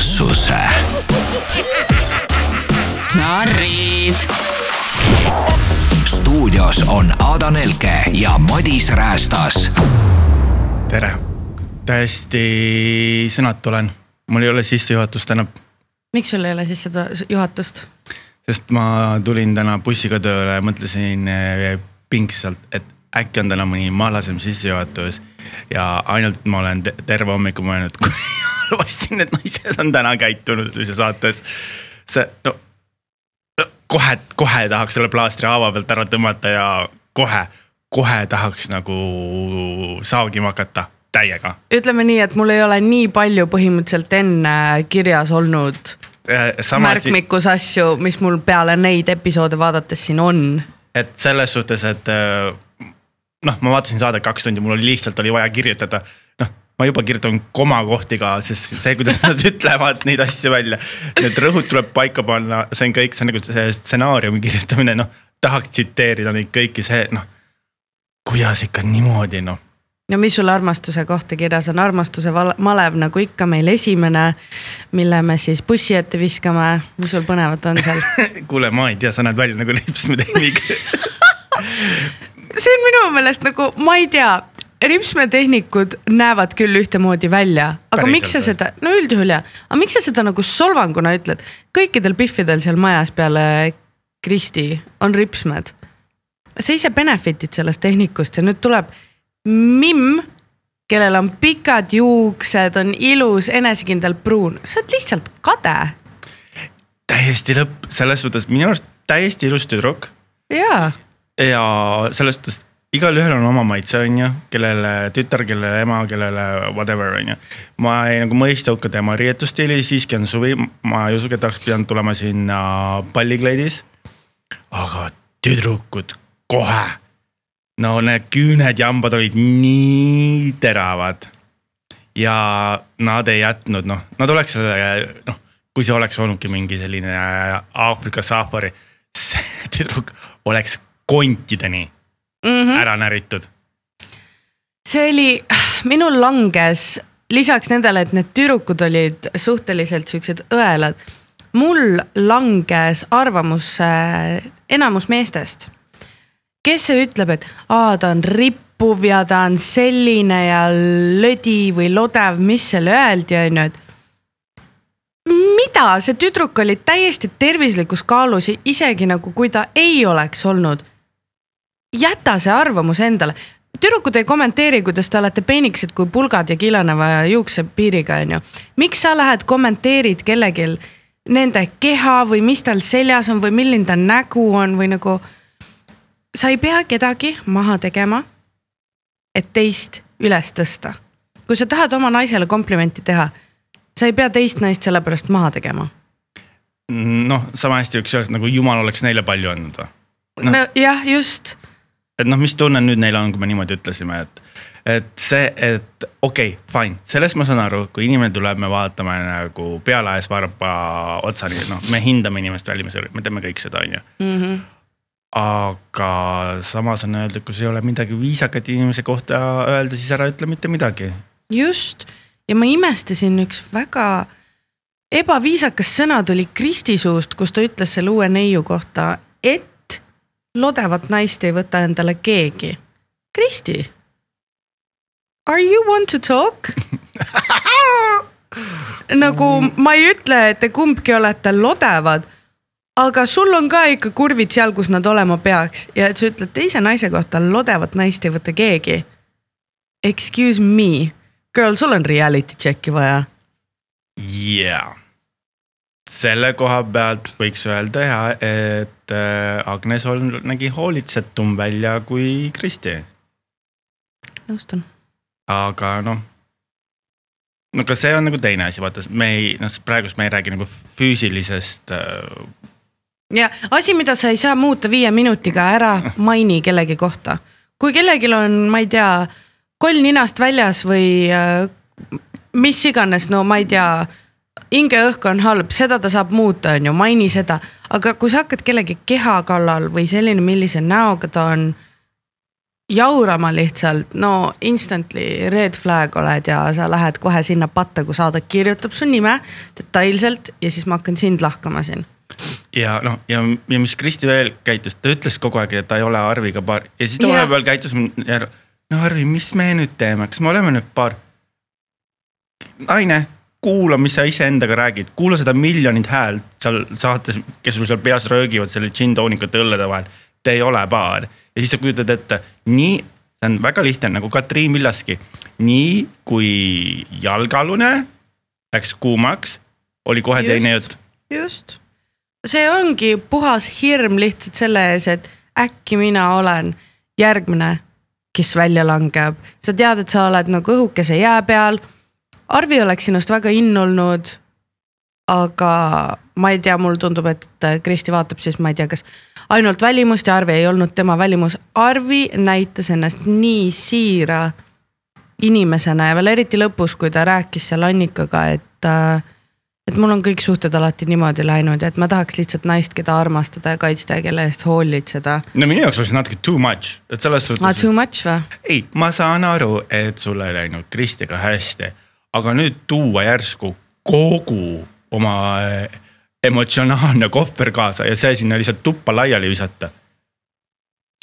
kuulsuse. narrid. stuudios on Ada Nelke ja Madis Räästas. tere, täiesti sõnatu olen, mul ei ole sissejuhatust täna, miks sul ei ole sissejuhatust? sest ma tulin täna bussiga tööle ja mõtlesin eh, pingsalt, et äkki on täna mõni mahlasem sissejuhatus. ja ainult ma olen te terve hommiku mõelnud, kui halvasti need naised on täna käitunud ühes saates. see no, no kohe, kohe tahaks selle plaastri haava pealt ära tõmmata ja kohe, kohe tahaks nagu saagima hakata täiega. ütleme nii, et mul ei ole nii palju põhimõtteliselt enne kirjas olnud märkmikus asju, mis mul peale neid episoode vaadates siin on. et selles suhtes, et noh, ma vaatasin saadet kaks tundi, mul oli lihtsalt oli vaja kirjutada. noh, ma juba kirjutan komakohti ka, sest see, kuidas nad ütlevad neid asju välja. Need rõhud tuleb paika panna, see on kõik, see on nagu see stsenaariumi kirjutamine, noh. tahaks tsiteerida neid kõiki, see noh. kuidas ikka niimoodi noh no mis sul armastuse kohta kirjas on, armastuse malev nagu ikka meil esimene, mille me siis bussi ette viskame, mis sul põnevat on seal kuule, ma ei tea, sa näed välja nagu lipsmetehnik see on minu meelest nagu, ma ei tea, ripsmetehnikud näevad küll ühtemoodi välja, aga Päriselt, miks sa seda, no üldjuhul jah, aga miks sa seda nagu solvanguna ütled? kõikidel Biffidel seal majas peale Kristi on ripsmed. sa ise benefit'id sellest tehnikust ja nüüd tuleb Mimm, kellel on pikad juuksed, on ilus, enesekindel pruun, sa oled lihtsalt kade. täiesti lõpp, selles suhtes minu arust täiesti ilus tüdruk. jaa ja selles suhtes igalühel on oma maitse, on ju, kellele tütar, kellele ema, kellele whatever, on ju. ma ei nagu mõista hukka tema riietusstiili, siiski on suvi, ma ei usu, et oleks pidanud tulema sinna pallikleidis. aga tüdrukud kohe, no need küüned ja hambad olid nii teravad. ja nad ei jätnud, noh, nad oleks selle, noh, kui see oleks olnudki mingi selline Aafrika safari, see tüdruk oleks kontideni mm -hmm. ära näritud. see oli, minul langes lisaks nendele, et need tüdrukud olid suhteliselt siuksed õelad. mul langes arvamus enamus meestest, kes ütleb, et aa, ta on rippuv ja ta on selline ja lödi või lodev, mis seal öeldi, on ju, et mida, see tüdruk oli täiesti tervislikus kaalus, isegi nagu kui ta ei oleks olnud jäta see arvamus endale tüdrukud ei kommenteeri, kuidas te olete peenikesed kui pulgad ja killaneva juuksepiiriga, onju. miks sa lähed kommenteerid kellelgi nende keha või mis tal seljas on või milline ta nägu on või nagu. sa ei pea kedagi maha tegema, et teist üles tõsta. kui sa tahad oma naisele komplimenti teha, sa ei pea teist naist sellepärast maha tegema. noh, sama hästi võiks öelda, nagu jumal oleks neile palju andnud või no.? nojah, just et noh, mis tunne nüüd neil on, kui me niimoodi ütlesime, et, et see, et okei okay,, fine, sellest ma saan aru, kui inimene tuleb, me vaatame nagu pealaes varba otsani, noh, me hindame inimest välimusel, me teeme kõik seda, on ju. -hmm aga samas on öelda, kui sul ei ole midagi viisakat inimese kohta öelda, siis ära ütle mitte midagi. just ja ma imestasin üks väga ebaviisakas sõna tuli Kristi suust, kus ta ütles selle uue neiu kohta, et lodevat naist ei võta endale keegi. Kristi. Are you want to talk nagu ma ei ütle, et te kumbki olete lodevad, aga sul on ka ikka kurvid seal, kus nad olema peaks ja et sa ütled teise naise kohta lodevat naist ei võta keegi. Excuse me, girl, sul on reality check'i vaja. jaa selle koha pealt võiks öelda ja, et äh, Agnes Holm nägi hoolitsetum välja kui Kristi. nõustun. aga noh, no aga see on nagu teine asi, vaata, me ei, noh praegust me ei räägi nagu füüsilisest äh.... ja asi, mida sa ei saa muuta viie minutiga, ära maini kellegi kohta. kui kellelgi on, ma ei tea, koll ninast väljas või äh, mis iganes, no ma ei tea hingeõhk on halb, seda ta saab muuta, on ju, maini seda. aga kui sa hakkad kellegi keha kallal või selline, millise näoga ta on. jaurama lihtsalt, no instantly red flag oled ja sa lähed kohe sinna patta, kui saadak kirjutab su nime detailselt ja siis ma hakkan sind lahkama siin. ja noh, ja, ja mis Kristi veel käitus, ta ütles kogu aeg, et ta ei ole Arviga paar ja siis ta vahepeal käitus. no Arvi, mis me nüüd teeme, kas me oleme nüüd paar? naine, kuula, mis sa iseendaga räägid, kuula seda miljonit häält seal saates, kes sul seal peas röögivad selle džinntoonikute õllede vahel. Te ei ole paar ja siis sa kujutad ette, nii, see on väga lihtne nagu Katriin Villaski. nii kui jalgealune läks kuumaks, oli kohe Just. teine jutt just. see ongi puhas hirm lihtsalt selle ees, et äkki mina olen järgmine, kes välja langeb. sa tead, et sa oled nagu õhukese jää peal. Arvi oleks sinust väga in olnud. aga ma ei tea, mulle tundub, et Kristi vaatab siis, ma ei tea, kas ainult välimust ja Arvi ei olnud tema välimus. Arvi näitas ennast nii siira inimesena ja veel eriti lõpus, kui ta rääkis seal Annikaga, et et mul on kõik suhted alati niimoodi läinud ja et ma tahaks lihtsalt naist, keda armastada ja kaitsta ja kelle eest hoolitseda no minu jaoks oli see natuke too much, et selles ah,. suhtes Too much või? ei, ma saan aru, et sul ei läinud Kristiga hästi, aga nüüd tuua järsku kogu oma eh, emotsionaalne kohver kaasa ja see sinna lihtsalt tuppa laiali visata.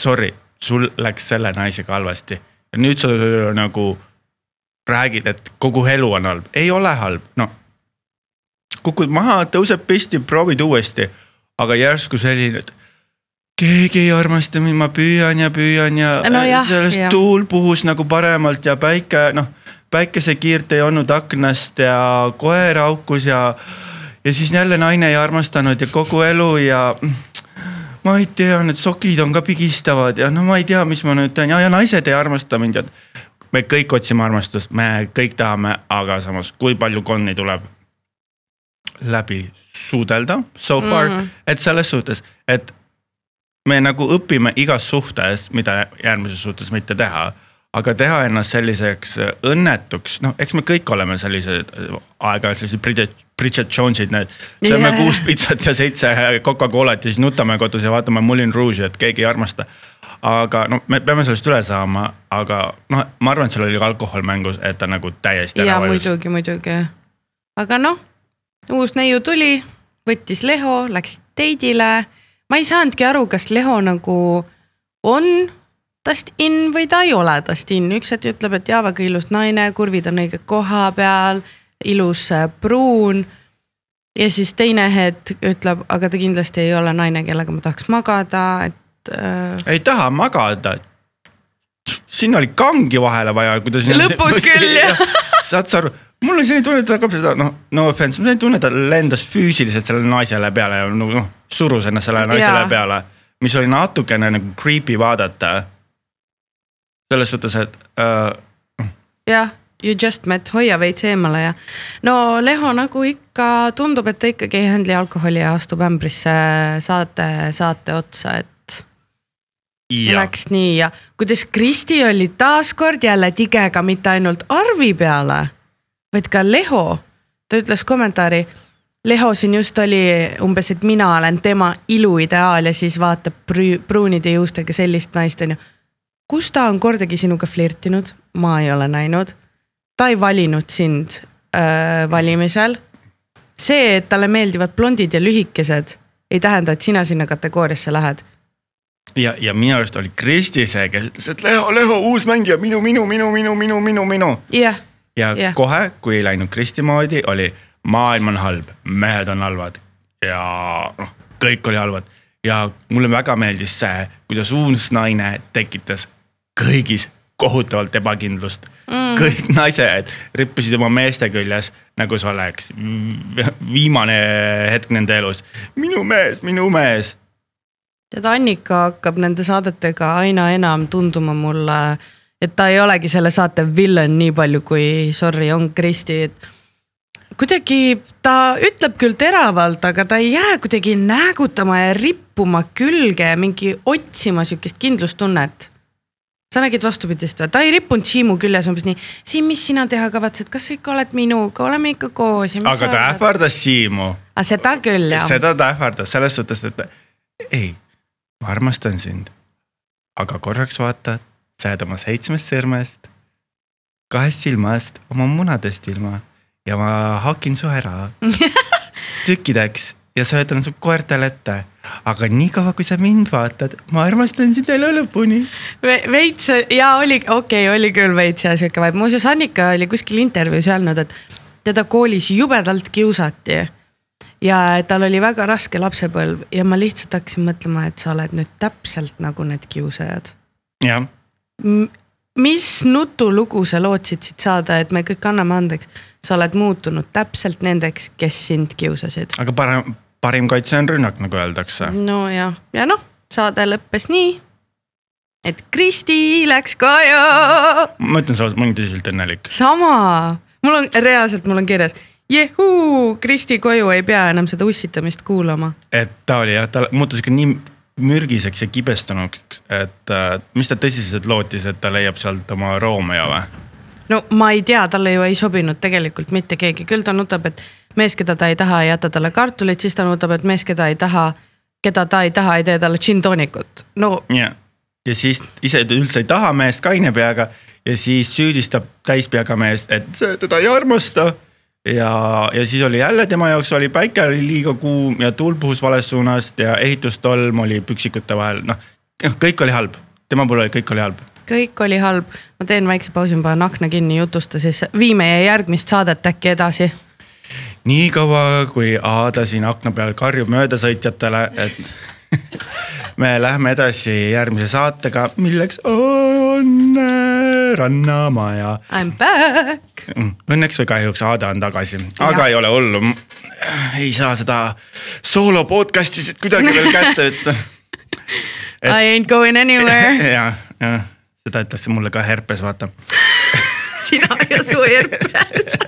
Sorry, sul läks selle naisega halvasti ja nüüd sa äh, nagu räägid, et kogu elu on halb, ei ole halb, no. kukud maha, tõuseb püsti, proovid uuesti, aga järsku selline, et keegi ei armasta mind, ma püüan ja püüan ja No jah, sellest jah. tuul puhus nagu paremalt ja päike noh, päikesekiirt ei olnud aknast ja koer haukus ja. ja siis jälle naine ei armastanud ja kogu elu ja ma ei tea, need sokid on ka pigistavad ja no ma ei tea, mis ma nüüd teen ja, ja naised ei armasta mind ja me kõik otsime armastust, me kõik tahame, aga samas, kui palju konni tuleb läbi suudelda so far mm. -hmm. et selles suhtes, et me nagu õpime igas suhtes, mida järgmises suhtes mitte teha. Aga teha ennast selliseks õnnetuks, noh, eks me kõik oleme sellised äh, aeg-ajalt sellised Bridget, Bridget Jones'id, need. sööme yeah. kuus pitsat ja seitse Coca-Colat ja siis nutame kodus ja vaatame Moulin Rouge'i, et keegi ei armasta. aga noh, me peame sellest üle saama, aga noh, ma arvan, et seal oli ka alkohol mängus, et ta nagu täiesti ära vajus. muidugi, muidugi. aga noh, uus neiu tuli, võttis Leho, läksid date'ile. ma ei saanudki aru, kas Leho nagu on tast in või ta ei ole tast in, üks hetk ütleb, et jaa, väga ilus naine, kurvid on õige koha peal, ilus äh, pruun. ja siis teine hetk ütleb, aga ta kindlasti ei ole naine, kellega ma tahaks magada, et äh, ei taha magada. sinna oli kangi vahele vaja, kui ta sinna. Lõpus küll, jah. saad sa aru, mul oli selline tunne, et ta hakkab seda noh, no offense, mul oli tunne, et ta lendas füüsiliselt sellele naisele peale ja nagu noh, surus ennast sellele naisele Jaa. peale. mis oli natukene nagu creepy vaadata. Selles suhtes, et äh, jah, you just met, hoia veits eemale ja. no Leho nagu ikka tundub, et ta ikkagi ei handle'i alkoholi ja astub ämbrisse saate, saate otsa, et ja läks nii ja kuidas Kristi oli taaskord jälle tigega mitte ainult Arvi peale, vaid ka Leho. ta ütles kommentaari. Leho siin just oli umbes, et mina olen tema iluideaal ja siis vaatab pruunide juustega sellist naist onju. Kus ta on kordagi sinuga flirtinud, ma ei ole näinud. ta ei valinud sind äh, valimisel. see, et talle meeldivad blondid ja lühikesed, ei tähenda, et sina sinna kategooriasse lähed ja, ja minu arust oli Kristi see, kes ütles, et Leho, Leho uus mängija, minu, minu, minu, minu, minu, minu, minu. jah ja Jah. kohe, kui ei läinud Kristi moodi, oli maailm on halb, mehed on halvad ja noh, kõik oli halvad. ja mulle väga meeldis see, kuidas uus naine tekitas kõigis kohutavalt ebakindlust mm.. kõik naised rippusid oma meeste küljes, nagu see oleks viimane hetk nende elus. minu mees, minu mees tead, Annika hakkab nende saadetega aina enam tunduma mulle, et ta ei olegi selle saate villain nii palju kui sorry, on Kristi, et. kuidagi ta ütleb küll teravalt, aga ta ei jää kuidagi näägutama ja rippuma külge ja mingi otsima sihukest kindlustunnet. Sa nägid vastupidist või, ta ei rippunud Siimu küljes umbes nii, Siim, mis sina teha kavatsed, kas sa ikka oled minuga, oleme ikka koos ja mis aga ta ähvardas Siimu. Aga seda küll jah. seda ta ähvardas selles suhtes, et ei, ma armastan sind. aga korraks vaata, sa jääd oma seitsmest sõrmest, kahest silmast, oma munadest ilma ja ma hakin su ära. Tükkideks ja söödan su koertele ette. aga niikaua, kui sa mind vaatad, ma armastan sind elu lõpuni. Ve- veits ja oli, okei okay,, oli küll veits ja sihuke vibe, muuseas Annika oli kuskil intervjuus öelnud, et teda koolis jubedalt kiusati. ja tal oli väga raske lapsepõlv ja ma lihtsalt hakkasin mõtlema, et sa oled nüüd täpselt nagu need kiusajad. jah, mis nutulugu sa lootsid siit saada, et me kõik anname andeks, sa oled muutunud täpselt nendeks, kes sind kiusasid. aga parem, parim kaitse on rünnak, nagu öeldakse. nojah, ja noh, saade lõppes nii, et Kristi läks koju ma ütlen sulle, ma olin tõsiselt õnnelik. sama, mul on reaalselt, mul on kirjas, jehuu, Kristi koju ei pea enam seda ussitamist kuulama. et ta oli jah, ta muutus ikka nii mürgiseks ja kibestunuks, et äh, mis ta tõsiselt lootis, et ta leiab sealt oma Romeo või? no ma ei tea, talle ju ei sobinud tegelikult mitte keegi, küll ta nutab, et mees, keda ta ei taha, ei jäta talle kartulit, siis ta nutab, et mees, keda ei taha, keda ta ei taha, ei tee talle džinntoonikut. no ja, ja siis ise üldse ei taha meest kaine peaga ja siis süüdistab täispeaga meest, et see teda ei armasta. ja, ja siis oli jälle tema jaoks oli päike oli liiga kuum ja tuul puhus valest suunast ja ehitustolm oli püksikute vahel, noh kõik oli halb, tema puhul oli kõik oli halb. kõik oli halb, ma teen väikse pausi, ma panen akna kinni, jutusta siis, vii meie järgmist saadet äkki edasi. Niikaua kui Aada siin akna peal karjub möödasõitjatele, et me lähme edasi järgmise saatega, milleks on äh, Rannamaja. I m back. Õnneks või kahjuks Aada on tagasi, aga Jah. ei ole hullu. ei saa seda soolo podcast'i siit kuidagi veel kätte võtta. I ain't going anywhere. ja, ja seda ütles mulle ka herpes, vaata. sina ja su herpes.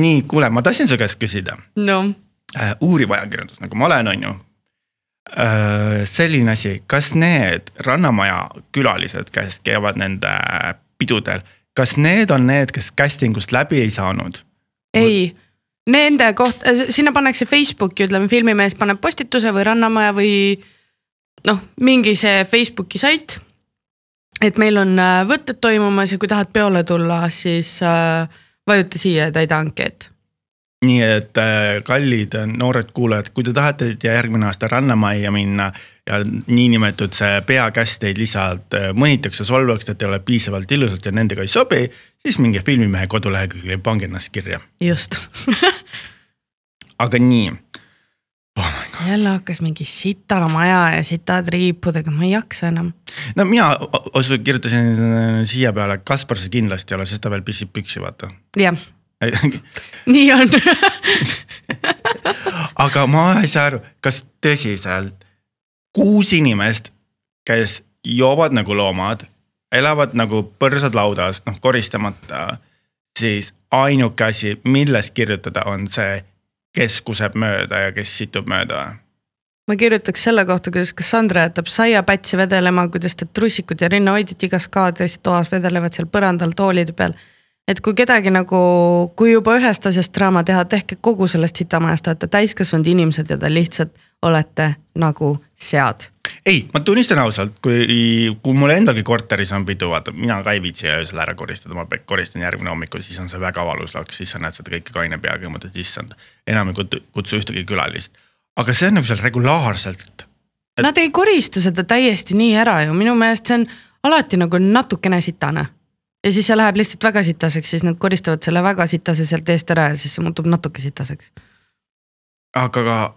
nii, kuule, ma tahtsin su käest küsida no, äh, uuriv ajakirjandus, nagu ma olen, on ju äh,. selline asi, kas need Rannamaja külalised, kes käivad nende pidudel, kas need on need, kes casting ust läbi ei saanud? ei, nende koht, sinna pannakse Facebooki, ütleme filmimees paneb postituse või Rannamaja või noh, mingi see Facebooki sait. et meil on äh, võtted toimumas ja kui tahad peole tulla, siis äh, vajuta siia ja täida ankeet. nii et äh, kallid noored kuulajad, kui te tahate järgmine aasta Rannamajja minna ja niinimetatud see peakäst teid lihtsalt äh, mõnitakse, solvaks, et te ei ole piisavalt ilusad ja nendega ei sobi, siis minge filmimehe koduleheküljele ja pange ennast kirja, just. aga nii jälle hakkas mingi sita maja ja sitad riipudega, ma ei jaksa enam. no mina ausalt kirjutasin äh, siia peale, Kaspar see kindlasti ei ole, sest ta veel pissib püksi, vaata. jah, nii on. aga ma ei saa aru, kas tõsiselt kuus inimest, kes joovad nagu loomad, elavad nagu põrsad laudas, noh koristamata, siis ainuke asi, millest kirjutada, on see, kes kuseb mööda ja kes situb mööda. ma kirjutaks selle kohta, kuidas Cassandra jätab saiapätsi vedelema, kuidas ta trussikud ja rinnahoidjad igas kaadris toas vedelevad seal põrandal toolide peal. et kui kedagi nagu, kui juba ühest asjast draama teha, tehke kogu sellest sitamajast, olete täiskasvanud inimesed ja te lihtsalt olete nagu sead. ei, ma tunnistan ausalt, kui, kui mul endalgi korteris on pidu, vaata mina ka ei viitsi öösel ära koristada, ma koristan järgmine hommikul, siis on see väga valus laks, siis sa näed seda kõike kaine peaga ja mõtled, issand. enam ei kutsu, ühtegi külalist, aga see on nagu seal regulaarselt. Et- Nad ei korista seda täiesti nii ära ju, minu meelest see on alati nagu natukene sitane. ja siis see läheb lihtsalt väga sitaseks, siis nad koristavad selle väga sitase sealt eest ära ja siis see muutub natuke sitaseks. aga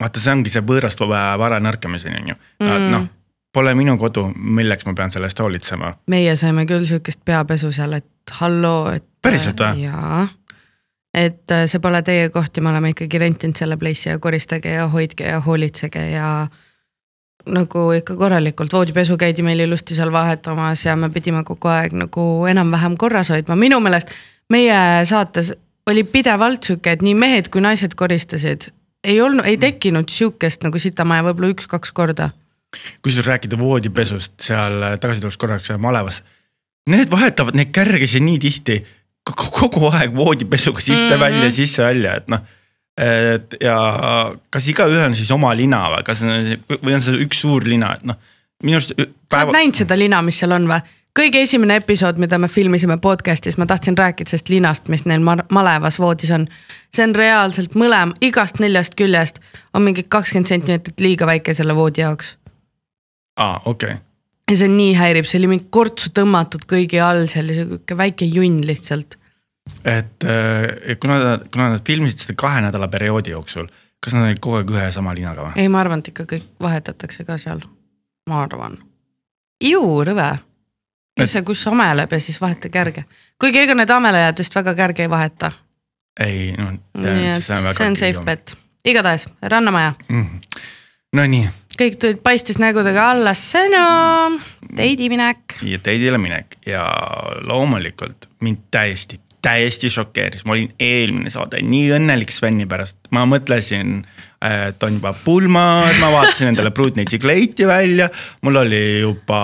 vaata, see ongi see võõrast va- vara nõrkamiseni on ju Mm. mm., noh. Pole minu kodu, milleks ma pean selle eest hoolitsema. meie saime küll sihukest peapesu seal, et halloo, et. Päriselt või? jaa, et äh, see pole teie koht ja me oleme ikkagi rentinud selle place'i ja koristage ja hoidke ja hoolitsege ja nagu ikka korralikult, voodipesu käidi meil ilusti seal vahetamas ja me pidime kogu aeg nagu enam-vähem korras hoidma, minu meelest meie saates oli pidevalt sihuke, et nii mehed kui naised koristasid. Ei olnud, ei tekkinud sihukest nagu sitamaja võib-olla üks-kaks korda. kusjuures rääkida voodipesust seal tagasi tuleks korraks malevas. Need vahetavad neid kärgesi nii tihti ko- kogu aeg voodipesuga sisse-välja mm, Mhm. -hmm. sisse-välja, et noh. et ja kas igaühel on siis oma lina või kas on- või on see üks suur lina, et noh minu arust ü- sa oled päeva, näinud seda lina, mis seal on või? Kõige esimene episood, mida me filmisime podcast'is, ma tahtsin rääkida sellest linast, mis neil ma- malevas voodis on. see on reaalselt mõlem, igast neljast küljest on mingi kakskümmend sentimeetrit liiga väike selle voodi jaoks. aa okei okay., ja see nii häirib, see oli mingi kortsu tõmmatud kõigi all seal ja sihuke väike junn lihtsalt. et äh, kuna nad, kuna nad filmisid seda kahe nädala perioodi jooksul, kas nad olid kogu aeg ühe ja sama linaga või? ei, ma arvan, et ikka kõik vahetatakse ka seal, ma arvan. ju rõve. Kes see, kus ameleb ja siis vahetage järge. kuigi ega need amelejad vist väga kärge ei vaheta. ei noh, nii et see on safe. bet. igatahes Rannamaja, Nonii, kõik tulid paistis nägudega alla, sõnum, teidiminek. ja teidile minek ja loomulikult mind täiesti, täiesti šokeeris, ma olin eelmine saade nii õnnelik Sveni pärast, ma mõtlesin, et on juba pulmad, ma vaatasin endale Pruutnitši kleiti välja, mul oli juba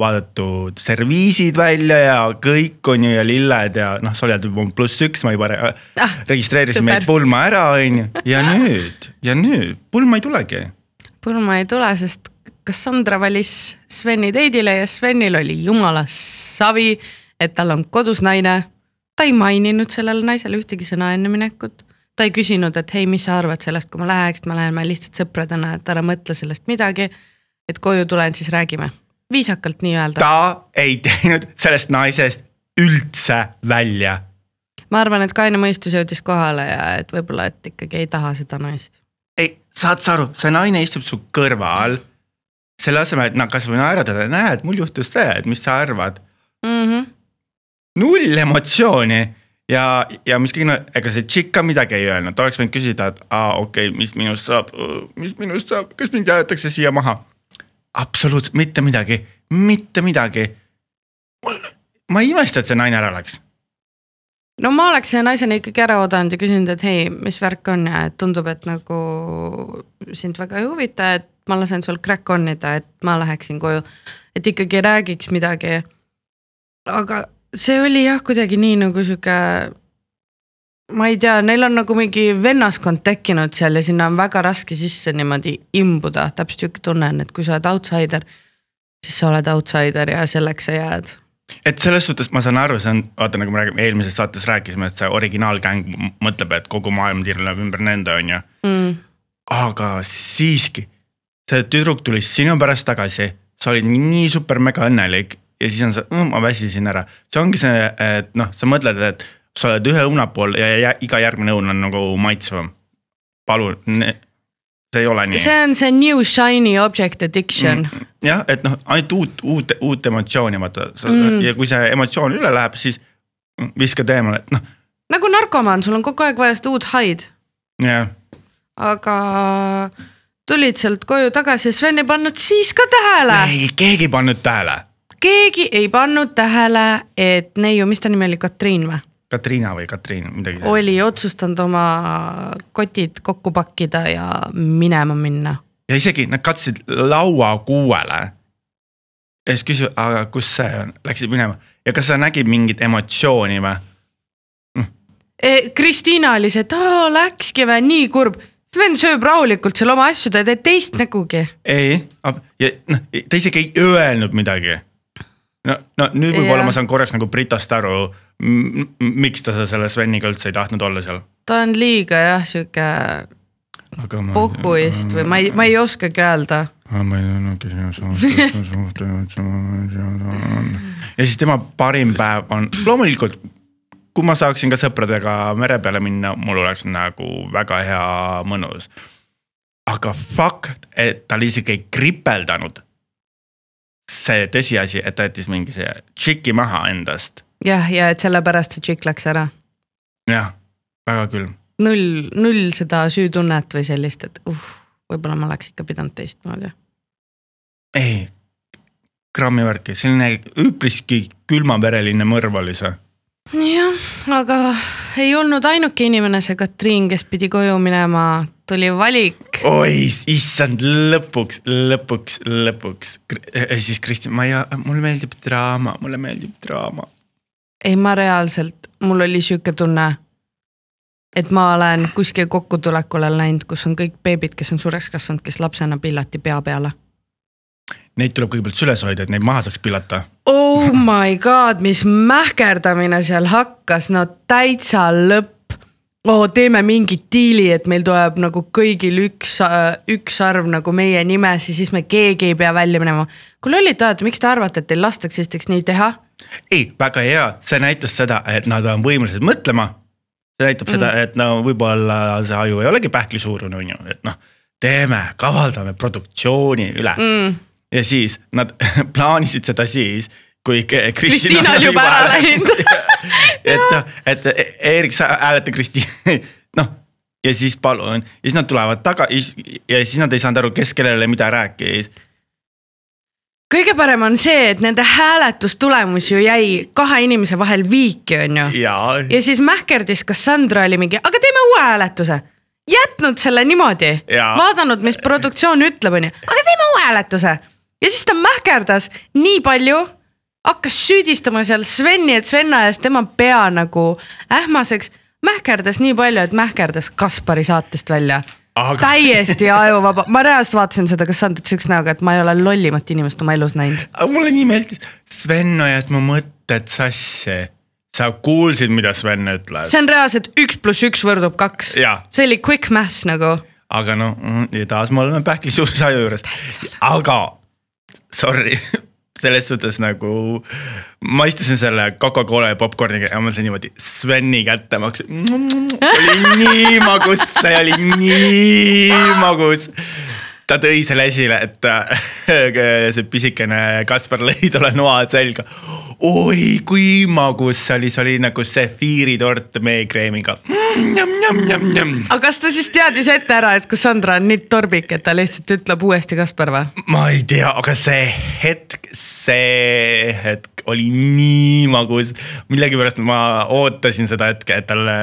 vaadatud serviisid välja ja kõik on ju ja lilled ja noh, sa oled juba pluss üks, ma juba re Ah, registreerisin meid super. pulma ära, on ju, ja nüüd, ja nüüd pulma ei tulegi. Pulma ei tule, sest Cassandra valis Sveni teidile ja Svenil oli jumala savi, et tal on kodus naine. Ta ei maininud sellele naisele ühtegi sõna enne minekut. ta ei küsinud, et hei, mis sa arvad sellest, kui ma läheks, me läheme lihtsalt sõpradena, et ära mõtle sellest midagi. et koju tulen, siis räägime. viisakalt nii-öelda. ta ei teinud sellest naisest üldse välja ma arvan, et kaine mõistus jõudis kohale ja et võib-olla, et ikkagi ei taha seda naist. ei, saad sa aru, see naine istub su kõrval. selle asemel, et noh, kasvõi naeratada, näed, mul juhtus see, et mis sa arvad. Mm -hmm. Null emotsiooni ja, ja mis kõige, ega see tšikk ka midagi ei öelnud, oleks võinud küsida, et aa okei okay,, mis minust saab, mis minust saab, kas mind jäetakse siia maha. absoluutselt mitte midagi, mitte midagi. ma ei imesta, et see naine ära läks. no ma oleks selle naisena ikkagi ära oodanud ja küsinud, et hei, mis värk on ja et tundub, et nagu sind väga ei huvita, et ma lasen sul crack on ida, et ma läheksin koju. et ikkagi räägiks midagi. aga see oli jah, kuidagi nii nagu sihuke. ma ei tea, neil on nagu mingi vennaskond tekkinud seal ja sinna on väga raske sisse niimoodi imbuda, täpselt sihuke tunne on, et kui sa oled outsider, siis sa oled outsider ja selleks sa jääd et selles suhtes ma saan aru, see on, vaata nagu me räägime, eelmises saates rääkisime, et see originaalgäng mõtleb, et kogu maailm tiirleb ümber nende, on ju. mm.. aga siiski, see tüdruk tuli sinu pärast tagasi, sa olid nii super mega õnnelik ja siis on see mm,, ma väsisin ära. see ongi see, et noh, sa mõtled, et sa oled ühe õuna pool ja, ja iga järgmine õun on nagu maitsvam. palun, see ei ole nii. see on see new shiny object addiction mm.. jah, et noh, ainult uut, uut, uut emotsiooni vaata Mm. mm. ja kui see emotsioon üle läheb, siis viskad eemale, et noh, nagu narkomaan, sul on kogu aeg vaja seda uut haid, jah aga tulid sealt koju tagasi Sven ei pannud siis ka tähele. ei, keegi ei pannud tähele. Keegi ei pannud tähele, et neiu, mis ta nimi oli, Katriin või? Katriina või Katriin, midagi. oli otsustanud oma kotid kokku pakkida ja minema minna. ja isegi nad katsusid lauakuuele. ja siis küsivad, aga kus see on, läksid minema ja kas sa nägid mingit emotsiooni või? E, Kristiina oli see, et aa läkski või, nii kurb. Sven sööb rahulikult seal oma asju, ta ei tee teist nägugi. ei, ja noh, ta isegi ei öelnud midagi. no, no nüüd võib-olla Jah. ma saan korraks nagu Britast aru, miks ta selle Sveniga üldse ei tahtnud olla seal. ta on liiga jah, sihuke pohhuist või ma ei, ma ei oskagi öelda. ma ei teadnud küsimuse suhte. ja siis tema parim päev on loomulikult, kui ma saaksin ka sõpradega mere peale minna, mul oleks nagu väga hea mõnus. aga fakt, et tal isegi ei kripeldanud. See tõsiasi, et ta jättis mingi see tšiki maha endast, jah, ja et sellepärast see tšikk läks ära. jah, väga küll null, null seda süütunnet või sellist, et uh, võib-olla ma oleks ikka pidanud teistmoodi. ei, grammi värki, selline üpriski külmavereline mõrv oli see. jah, aga ei olnud ainuke inimene, see Katriin, kes pidi koju minema, tuli valik. oi, issand, lõpuks, lõpuks, lõpuks. siis Kristjan, ma ei, mulle meeldib draama, mulle meeldib draama. ei, ma reaalselt, mul oli sihuke tunne, et ma olen kuskil kokkutulekule läinud, kus on kõik beebid, kes on suureks kasvanud, kes lapsena pillati pea peale. neid tuleb kõigepealt süles hoida, et neid maha saaks pillata. oh my god, mis mähkerdamine seal hakkas, no täitsa lõpp. oo, teeme mingi diili, et meil tuleb nagu kõigil üks, üks arv nagu meie nimes ja siis me keegi ei pea välja minema. kui lollid te olete, miks te arvate, et teil lastakse esiteks nii teha? ei, väga hea, see näitas seda, et nad on võimelised mõtlema. see näitab mm. seda, et no võib-olla see aju ei olegi pähklisuurune, on ju, et noh, teeme, kavaldame produktsiooni üle mm.. ja siis nad plaanisid seda siis, kui Kristina on juba ära läinud. et noh, et Eerik, sa hääleta Kristiina, noh ja siis palun, ja siis nad tulevad taga ja siis nad ei saanud aru, kes kellele mida rääkis. kõige parem on see, et nende hääletustulemus ju jäi kahe inimese vahel viiki, on ju. ja siis mähkerdis Cassandra oli mingi, aga teeme uue hääletuse. jätnud selle niimoodi, vaadanud, mis produktsioon ütleb, onju, aga teeme uue hääletuse. ja siis ta mähkerdas nii palju, hakkas süüdistama seal Sveni, et Sven ajas tema pea nagu ähmaseks. mähkerdas nii palju, et mähkerdas Kaspari saatest välja Aga- täiesti ajuvaba, ma reaalselt vaatasin seda Cassandrat siukse näoga, et ma ei ole lollimat inimest oma elus näinud. aga mulle nii meeldis, Sven ajas mu mõtted sassi. sa kuulsid, mida Sven ütles, see on reaalselt üks pluss üks võrdub kaks. See oli quick maths nagu aga noh, taas me oleme pähkli suure aju juures, aga sorry, selles suhtes nagu ma istusin selle Coca-Cola ja popkorniga ja mõtlesin niimoodi Sveni kätte, ma hakkasin, oli nii magus, see oli nii magus ta tõi selle esile, et see pisikene Kaspar lõi talle noa selga. oi kui magus see oli, see oli nagu sefiiritort meekreemiga mm,. aga kas ta siis teadis ette ära, et Cassandra on nii torbik, et ta lihtsalt ütleb uuesti Kaspar või? ma ei tea, aga see hetk, see hetk oli nii magus. millegipärast ma ootasin seda hetke, et talle,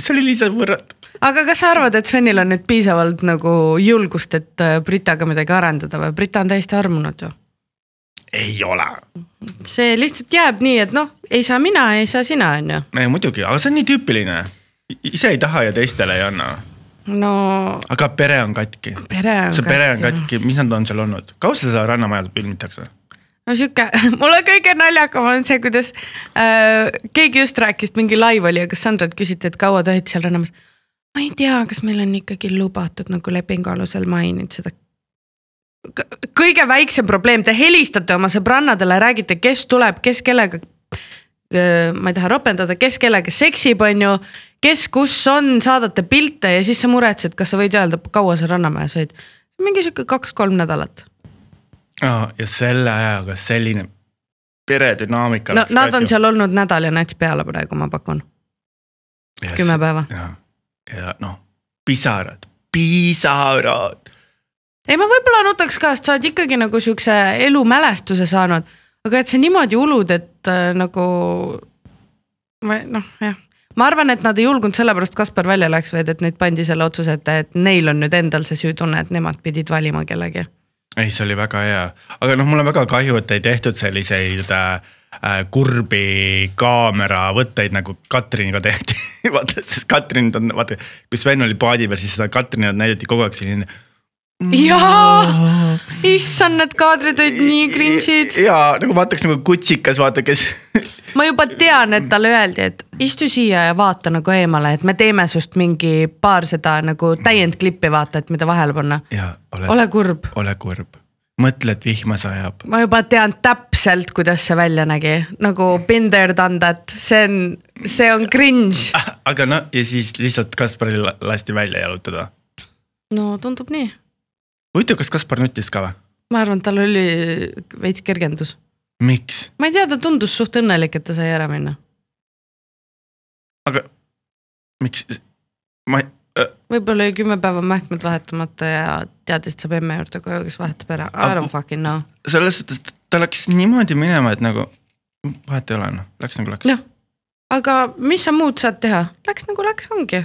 see oli lihtsalt võrratu. aga kas sa arvad, et Svenil on nüüd piisavalt nagu julgust, et äh, Britaga midagi arendada või? Brita on täiesti armunud ju. ei ole, see lihtsalt jääb nii, et noh, ei saa mina, ei saa sina, on ju. muidugi, aga see on nii tüüpiline. ise ei taha ja teistele ei anna, no aga pere on katki. see pere on. katki, mis nad on seal olnud, kaua seda Rannamajad filmitakse? No sihuke, mulle kõige naljakam on see, kuidas äh, keegi just rääkis, mingi live oli ja Cassandrat küsiti, et kaua olite seal Rannamajas. ma ei tea, kas meil on ikkagi lubatud nagu lepingu alusel mainida seda. kõige väiksem probleem, te helistate oma sõbrannadele, räägite, kes tuleb, kes kellega. ma ei taha ropendada, kes kellega seksib, on ju, kes kus on, saadate pilte ja siis sa muretsed, kas sa võid öelda, kaua sa Rannamäes olid. mingi sihuke kaks-kolm nädalat ja selle ajaga selline peredünaamika. no nad on seal olnud nädal ja nats peale praegu, ma pakun, kümme päeva. ja, ja noh, pisarad, pisarad. ei, ma võib-olla nutaks ka, sest sa oled ikkagi nagu siukse elumälestuse saanud, aga et sa niimoodi ulud, et äh, nagu. ma noh, jah, ma arvan, et nad ei julgenud sellepärast Kaspar välja läks, vaid et neid pandi selle otsuse ette, et neil on nüüd endal see süütunne, et nemad pidid valima kellegi. ei, see oli väga hea, aga noh, mul on väga kahju, et ei tehtud selliseid äh, äh, kurbi kaameravõtteid nagu Katriniga tehti. vaata, sest Katrin on, vaata, kui Sven oli paadi peal, siis seda Katrinit näidati kogu aeg selline. jaa, issand, need kaadrid olid nii cringe'id. ja nagu vaataks nagu kutsikas, vaata, kes ma juba tean, et talle öeldi, et istu siia ja vaata nagu eemale, et me teeme sust mingi paar seda nagu täiendklippi, vaata, et mida vahele panna. ole, ole kurb, ole kurb, mõtle, et vihma sajab. ma juba tean täpselt, kuidas see välja nägi, nagu been there done that, see on, see on cringe. aga noh, ja siis lihtsalt Kasparil la- lasti välja jalutada. no tundub nii, huvitav, kas Kaspar nutis ka või? ma arvan, et tal oli veits kergendus. miks? ma ei tea, ta tundus suht õnnelik, et ta sai ära minna. aga miks, ma ei äh,, võib-olla oli kümme päeva mähkmed vahetamata ja teadis, et saab emme juurde koju, kes vahetab ära, I don't fucking know. selles suhtes, ta läks niimoodi minema, et nagu vahet ei ole noh, läks nagu läks. noh, aga mis sa muud saad teha, läks nagu läks, ongi.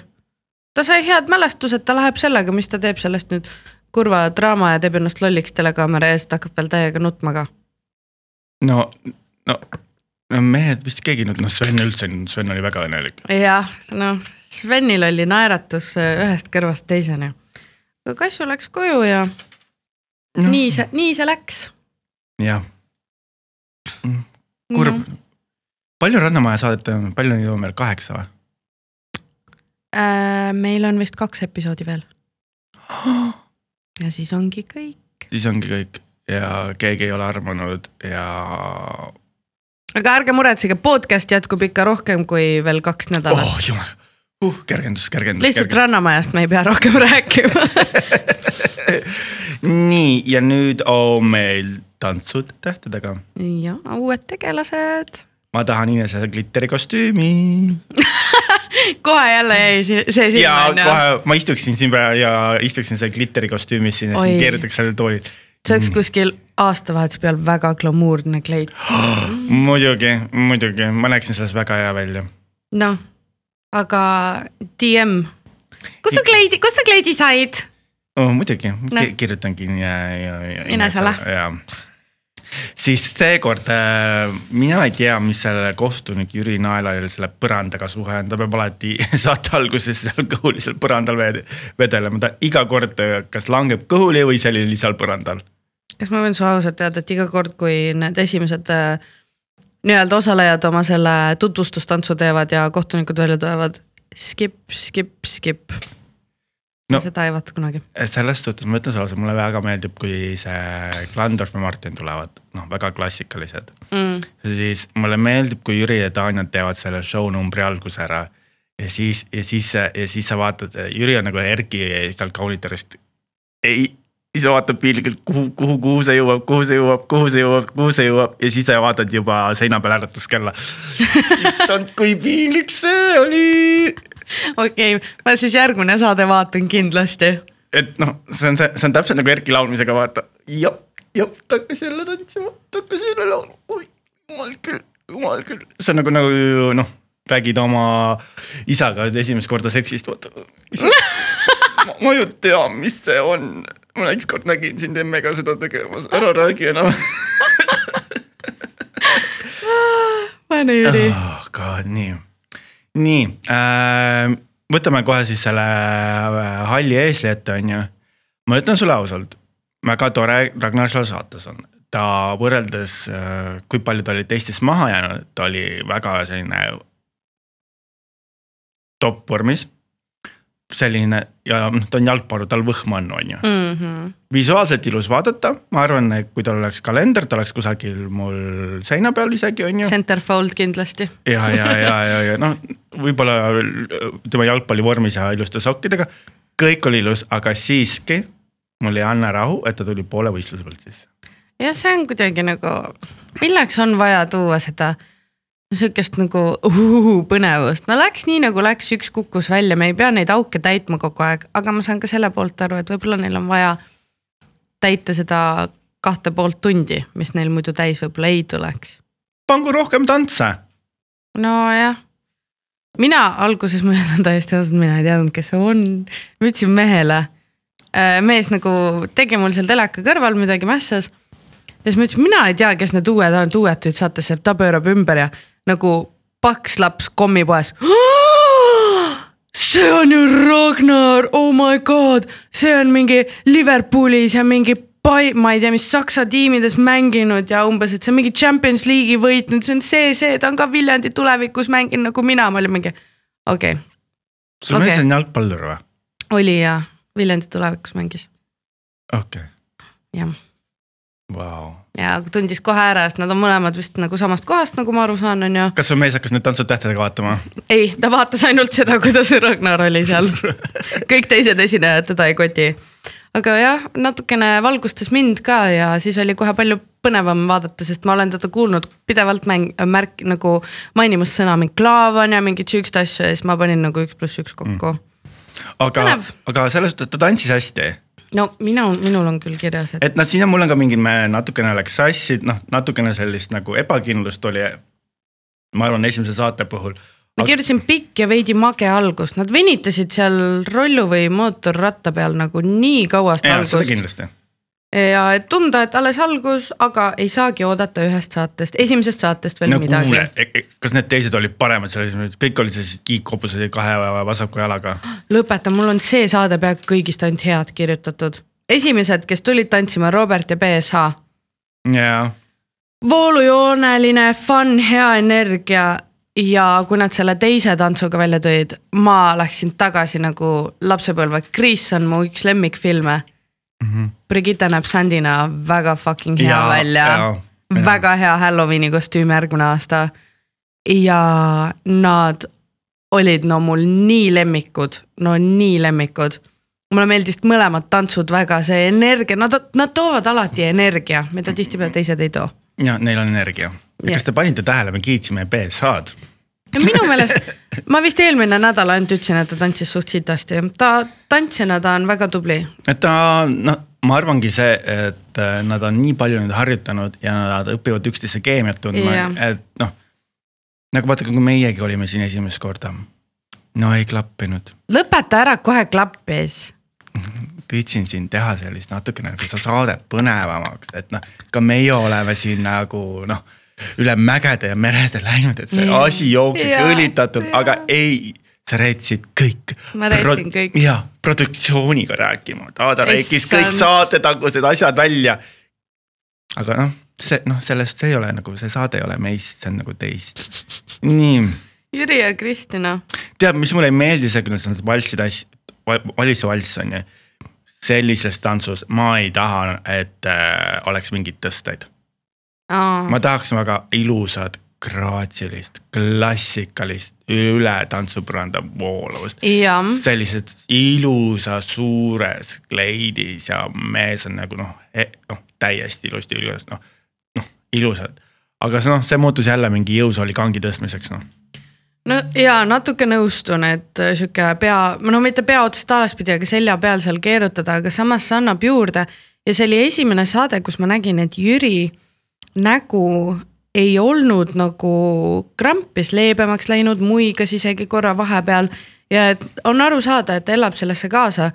ta sai head mälestused, ta läheb sellega, mis ta teeb sellest nüüd kurva draama ja teeb ennast lolliks telekaamera ees, ta hakkab veel täiega nutma ka. no, no, no mehed vist keegi nüüd, noh Sven üldse, Sven oli väga õnnelik. jah, noh, Svenil oli naeratus ühest kõrvast teiseni. Kassu läks koju ja nii see, nii see läks. jah. kurb no.. palju Rannamaja saadet on, palju neid on meil, kaheksa või? Äh, meil on vist kaks episoodi veel. ja siis ongi kõik. siis ongi kõik ja keegi ei ole armunud ja aga ärge muretsege, podcast jätkub ikka rohkem kui veel kaks nädalat oh.. jumal uh,, kergendus, kergendus. lihtsalt Rannamajast me ei pea rohkem rääkima. nii ja nüüd on meil tantsud tähtedega. ja uued tegelased. ma tahan Inese glitteri kostüümi kohe jälle jäi see ja silma onju. kohe ma istuksin siin praegu ja istuksin seal glitteri kostüümis siin ja Oi. siin keerutaks sellel toolil. See oleks kuskil aastavahetuse peal väga glamuurne kleit. muidugi, muidugi, ma näeksin selles väga hea välja. noh, aga DM, kus sa kleidi, kus sa kleidi said? oh,. muidugi no., kirjutangi ja, ja, ja. Inesele. siis seekord äh, mina ei tea, mis selle kohtunik Jüri Naelal selle põrandaga suhe on, ta peab alati saate alguses seal kõhuli seal põrandal ved- vedelema, ta iga kord äh, kas langeb kõhuli või seal oli seal põrandal. Kas ma võin su ausalt öelda, et iga kord, kui need esimesed äh, nii-öelda osalejad oma selle tutvustustantsu teevad ja kohtunikud välja tulevad, skip, skip, skip No. seda ei vaata kunagi. selles suhtes ma ütlen sulle mulle väga meeldib, kui see Klandorf ja Martin tulevad, noh väga klassikalised Mm. siis mulle meeldib, kui Jüri ja Tanja teevad selle show numbri alguse ära. ja siis, ja siis, ja siis sa vaatad, Jüri on nagu Erki sealt kaunitarist. ei, siis vaatad piinlikult, kuhu, kuhu, kuhu see jõuab, kuhu see jõuab, kuhu see jõuab, kuhu see jõuab ja siis vaatad juba seina peal äratuskella. issand, kui piinlik see oli. okei okay,, ma siis järgmine saade vaatan kindlasti. et noh, see on see, see on täpselt nagu Erki laulmisega vaata, jop, jop, ta hakkas jälle tantsima, ta hakkas jälle laulma, oi, jumal küll, jumal küll, see on nagu, nagu noh, räägid oma isaga esimest korda seksist, vaata. Ma, ma ju tean, mis see on, ma ükskord nägin sind emmega seda tegemas, ära räägi enam. pane Jüri. oh god, nii, nii äh,, võtame kohe siis selle äh, halli eesli ette, on ju. ma ütlen sulle ausalt, väga tore Ragnar seal saates on, ta võrreldes, kui palju ta oli teistest maha jäänud, ta oli väga selline top vormis. Selline ja noh, ta on jalgpallur, tal võhma on, on ju Mhm. visuaalselt ilus vaadata, ma arvan, et kui tal oleks kalender, ta oleks kusagil mul seina peal isegi on ju. Centerfold kindlasti. ja, ja, ja, ja, ja noh, võib-olla tema jalgpallivormis ja iluste sokkidega, kõik oli ilus, aga siiski mul jäi Anne Rahu, et ta tuli poole võistluse pealt sisse. jah, see on kuidagi nagu, milleks on vaja tuua seda sihukest nagu uhuhu, põnevust, no läks nii nagu läks, üks kukkus välja, me ei pea neid auke täitma kogu aeg, aga ma saan ka selle poolt aru, et võib-olla neil on vaja täita seda kahte poolt tundi, mis neil muidu täis võib-olla ei tuleks. pangu rohkem tantse. nojah, mina alguses ma ütlen täiesti ausalt, mina ei teadnud, kes see on, ma ütlesin mehele. mees nagu tegi mul seal teleka kõrval midagi mässas. ja siis ma ütlesin, mina ei tea, kes need uued on, uued tüüd saatesse, ta pöörab ümber ja nagu paks laps kommipoes. see on ju Ragnar, oh my god, see on mingi Liverpoolis ja mingi pai-, ma ei tea, mis saksa tiimides mänginud ja umbes, et see on mingi Champions League'i võitnud, see on see, see, ta on ka Viljandi tulevikus mänginud nagu mina, ma olin mingi, okei okay., sul Okei. mees on jalgpallur või? oli ja Viljandi tulevikus mängis, okei jah. okay., vau. Ja tundis kohe ära, sest nad on mõlemad vist nagu samast kohast, nagu ma aru saan, on ju. kas su mees hakkas nüüd Tantsud tähtedega vaatama? ei, ta vaatas ainult seda, kuidas Ragnar oli seal. kõik teised esinejad teda ei koti. aga jah, natukene valgustas mind ka ja siis oli kohe palju põnevam vaadata, sest ma olen teda kuulnud pidevalt mäng, märk nagu mainimas sõna mingi klaavan ja mingit sihukest asja ja siis ma panin nagu üks pluss üks kokku mm.. aga aga selles suhtes, et ta tantsis hästi no minu, minul on küll kirjas, et et noh, siin on mul on ka mingi, me natukene läks sassi, noh natukene sellist nagu ebakindlust oli. ma arvan, esimese saate puhul. ma kirjutasin pikk ja veidi mage algus, nad venitasid seal rollu või mootorratta peal nagu nii kaua seda jaa, seda algust. kindlasti. Ja et tunda, et alles algus, aga ei saagi oodata ühest saatest, esimesest saatest veel no midagi kuule, kas need teised olid paremad selles mõttes, kõik olid sellised kiikkobused kahe vasaku jalaga. lõpeta, mul on see saade peaaegu kõigist ainult head kirjutatud. esimesed, kes tulid tantsima, Robert ja BSH. jaa, voolujooneline, fun, hea energia ja kui nad selle teise tantsuga välja tõid, ma läksin tagasi nagu lapsepõlve, Chris on mu üks lemmikfilme. Brigitte näeb Sandina väga fucking hea Jaa, välja väga hea Halloweeni kostüüm järgmine aasta. ja nad olid no mul nii lemmikud, no nii lemmikud. mulle meeldisid mõlemad tantsud väga, see energia, nad, nad toovad alati energia, mida tihtipeale teised ei too ja neil on energia. Kas te panite tähele, me kiitsime BSH-d. Minu meelest, ma vist eelmine nädal ainult ütlesin, et ta tantsis suht sitasti, ta tantsijana ta on väga tubli. et ta noh, ma arvangi see, et äh, nad on nii palju nüüd harjutanud ja nad õpivad üksteise keemiat tundma Jah., et noh. nagu vaata, kui meiegi olime siin esimest korda. no ei klappinud, lõpeta ära kohe klappis. püüdsin siin teha sellist natukene nagu seda saadet põnevamaks, et noh, ka meie oleme siin nagu noh. Üle mägede ja merede läinud, et see Jaa. asi jookseks Jaa, õlitatult, jaa. aga ei sa reetsid kõik. Ma reetsin kõik. ja produktsiooniga rääkima, Taada rääkis kõik saatetagused asjad välja. aga noh, see noh, sellest see ei ole nagu see saade ei ole meist, see on nagu teist. nii, Jüri ja Kristina. tead, mis mulle ei meeldi see, kuidas nad valssid asju, valisse valss on ju. sellises tantsus ma ei taha, et äh, oleks mingeid tõsteid, ma tahaks väga ilusat, graatsilist, klassikalist, üle tantsupõranda voolavust. sellised ilusas suures kleidis ja mees on nagu noh, noh täiesti ilusti ilus, noh, noh ilusad. aga see noh, see muutus jälle mingi jõusaali kangi tõstmiseks noh. no ja natuke nõustun, et äh, sihuke pea, no mitte pea otsast alaspidi, aga selja peal seal keerutada, aga samas see annab juurde. ja see oli esimene saade, kus ma nägin, et Jüri nägu ei olnud nagu krampis, leebemaks läinud, muigas isegi korra vahepeal ja et on aru saada, et ta elab sellesse kaasa.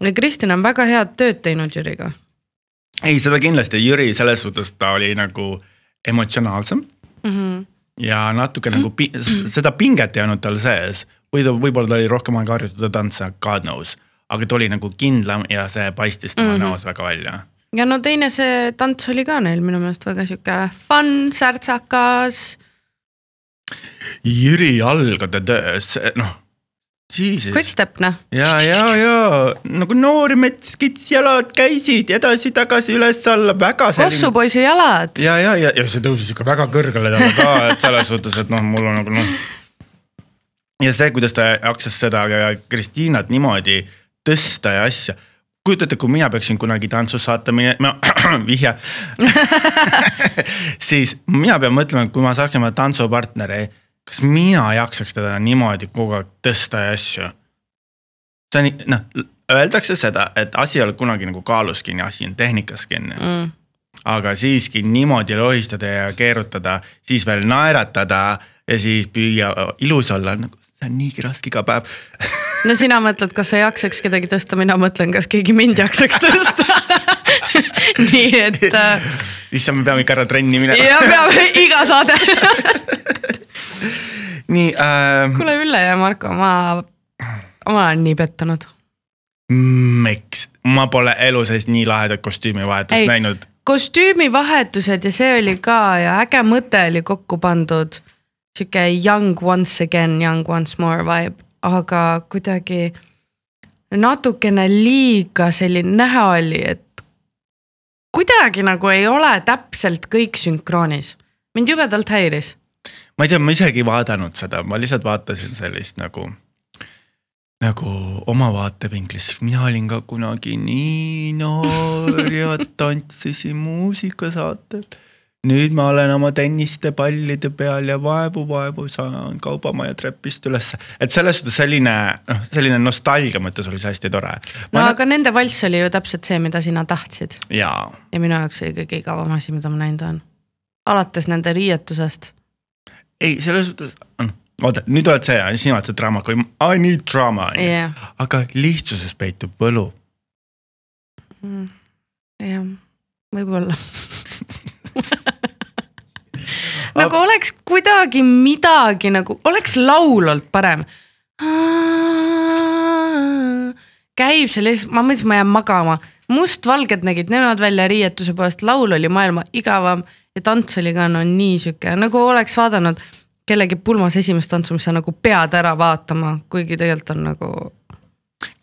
ja Kristin on väga head tööd teinud Jüriga. ei, seda kindlasti, Jüri selles suhtes ta oli nagu emotsionaalsem Mm -hmm. ja natuke nagu pi seda pinget ei olnud tal sees. või ta, võib-olla ta oli rohkem aega harjutada tantse, God knows. aga ta oli nagu kindlam ja see paistis tema mm. -hmm. näos väga välja. Ja no teine see tants oli ka neil minu meelest väga sihuke fun, särtsakas Jüri jalgade töös, noh, Quick step noh, ja, ja, ja nagu noor mets, kits jalad käisid edasi-tagasi üles-alla, väga selline. kossupoisi jalad. ja, ja, ja, ja see tõusis ikka väga kõrgele talle ka, et selles suhtes, et noh, mul on nagu noh. ja see, kuidas ta jaksas seda Kristiinat niimoodi tõsta ja asja. kujutate, kui mina peaksin kunagi tantsus saata minema, vihje. siis mina pean mõtlema, et kui ma saaksin oma tantsupartneri, kas mina jaksaks teda niimoodi kogu aeg tõsta ja asju. see on, noh, öeldakse seda, et asi ei ole kunagi nagu kaalus kinni, asi on tehnikas kinni Mm. aga siiski niimoodi lohistada ja keerutada, siis veel naeratada ja siis püüa ilus olla, nagu see on niigi raske iga päev. no sina mõtled, kas sa jaksaks kedagi tõsta, mina mõtlen, kas keegi mind jaksaks tõsta. nii et äh, issand, me peame ikka ära trenni minema. ja peame iga saade. nii äh,, kuule Ülle ja Marko, ma, ma olen nii pettunud. miks, ma pole elu sees nii lahedat kostüümivahetust Ei. näinud. kostüümivahetused ja see oli ka ja äge mõte oli kokku pandud. sihuke young once again, young once more vibe, aga kuidagi natukene liiga selline näha oli, et kuidagi nagu ei ole täpselt kõik sünkroonis. mind jubedalt häiris. ma ei tea, ma isegi ei vaadanud seda, ma lihtsalt vaatasin sellist nagu, nagu oma vaatevinklist, mina olin ka kunagi nii noor ja tantsisin muusikasaatel. Nüüd ma olen oma tennistepallide peal ja vaevu-vaevu saan Kaubamaja trepist ülesse, et selles suhtes selline noh, selline nostalgia mõttes oli see hästi tore. no aga nende valss oli ju täpselt see, mida sina tahtsid. Ja minu jaoks oli kõige igavam asi, mida ma näinud olen. alates nende riietusest. ei selles suhtes, oota nüüd oled see, sina oled see draama queen, I need drama on ju, aga lihtsuses peitub võlu. Jah, võib-olla nagu oleks kuidagi midagi nagu, oleks laul olnud parem. käib seal ja siis ma mõtlesin, ma jään magama, mustvalged nägid nemad välja riietuse poolest, laul oli maailma igavam ja tants oli ka no nii sihuke. Nagu oleks vaadanud kellegi pulmas esimest tantsu, mis sa nagu pead ära vaatama, kuigi tegelikult on nagu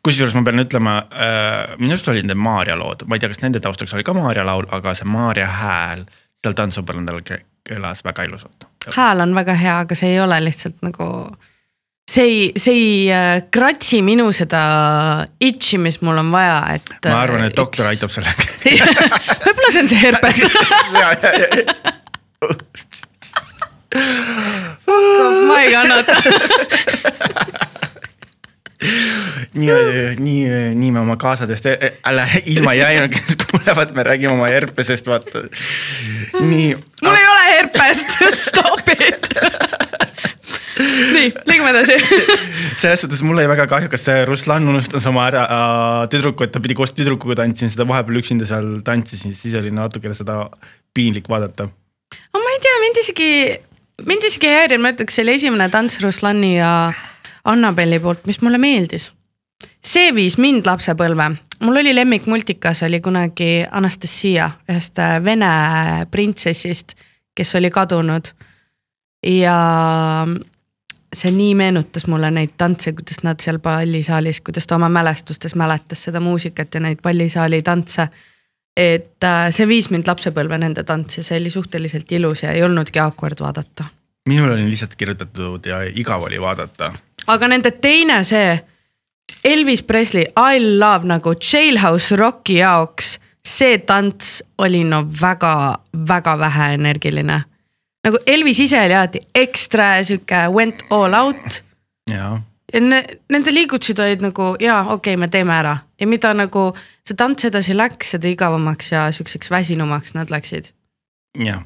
kusjuures ma pean ütlema äh,, minu arust olid need Maarja lood, ma ei tea, kas nende taustaks oli ka Maarja laul, aga see Maarja hääl seal tantsupõrandal kõlas väga ilusalt. hääl on väga hea, aga see ei ole lihtsalt nagu see ei, see ei äh, kratsi minu seda itch'i, mis mul on vaja, et. ma arvan, et doktor aitab sellega võib-olla see on see herpes ma ei kannata nii, nii, nii me oma kaasadest jälle ilma kes kuulevad, me räägime oma herpesest, vaata. nii. mul ei ole herpest, stop it nii, liigume edasi selles suhtes mul oli väga kahju, kas see Ruslan unustas oma ära äh, tüdruku, et ta pidi koos tüdrukuga tantsima, seda vahepeal üksinda seal tantsisin, siis oli natukene seda piinlik vaadata. aga ma ei tea, mind isegi, mind isegi ei häirinud, ma ütleks, see oli esimene tants Ruslani ja Annabeli poolt, mis mulle meeldis. see viis mind lapsepõlve, mul oli lemmikmultikas oli kunagi Anastasia ühest äh, vene printsessist, kes oli kadunud. ja see nii meenutas mulle neid tantse, kuidas nad seal pallisaalis, kuidas ta oma mälestustes mäletas seda muusikat ja neid pallisaali tantse. et äh, see viis mind lapsepõlve nende tantse, see oli suhteliselt ilus ja ei olnudki awkward vaadata. minul oli lihtsalt kirjutatud ja igav oli vaadata. aga nende teine see Elvis Presley I love nagu Jailhouse Rocki jaoks, see tants oli no väga-väga vähe energiline nagu Elvis ise oli alati ekstra sihuke went all out. ja ne, nende liigutused olid nagu jaa, okei okay,, me teeme ära ja mida nagu see tants edasi läks, seda igavamaks ja siukseks väsinumaks nad läksid. jah,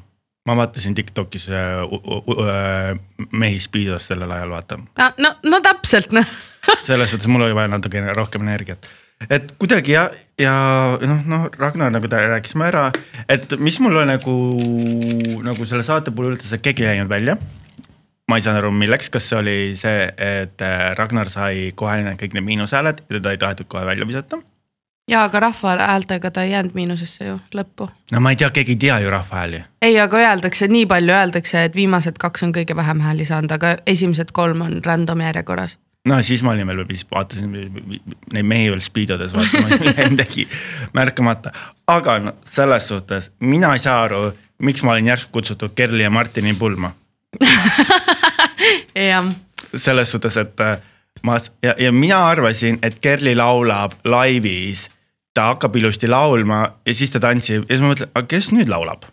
ma vaatasin Tiktokis äh, äh, mehi Speedos sellel ajal vaata. no, no, no täpselt noh selles suhtes mul oli vaja natukene rohkem energiat et kuidagi ja, ja noh, noh Ragnar nagu ta rääkisime ära, et mis mul nagu, nagu selle saate puhul üldse see keegi ei läinud välja. ma ei saanud aru, milleks, kas see oli see, et äh, Ragnar sai kohe kõik need miinushääled ja teda ei tahetud kohe välja visata. ja aga rahva häältega ta ei jäänud miinusesse ju lõppu. no ma ei tea, keegi ei tea ju rahva hääli. ei, aga öeldakse, nii palju öeldakse, et viimased kaks on kõige vähem hääli saanud, aga esimesed kolm on random järjekorras no siis ma olin veel vist vaatasin neid mehi veel speedodes vaatama midagi märkamata. aga no selles suhtes mina ei saa aru, miks ma olin järsku kutsutud Kerli ja Martini pulma jah. selles suhtes, et äh, ma ja, ja mina arvasin, et Kerli laulab laivis. ta hakkab ilusti laulma ja siis ta tantsib ja siis ma mõtlen, aga kes nüüd laulab?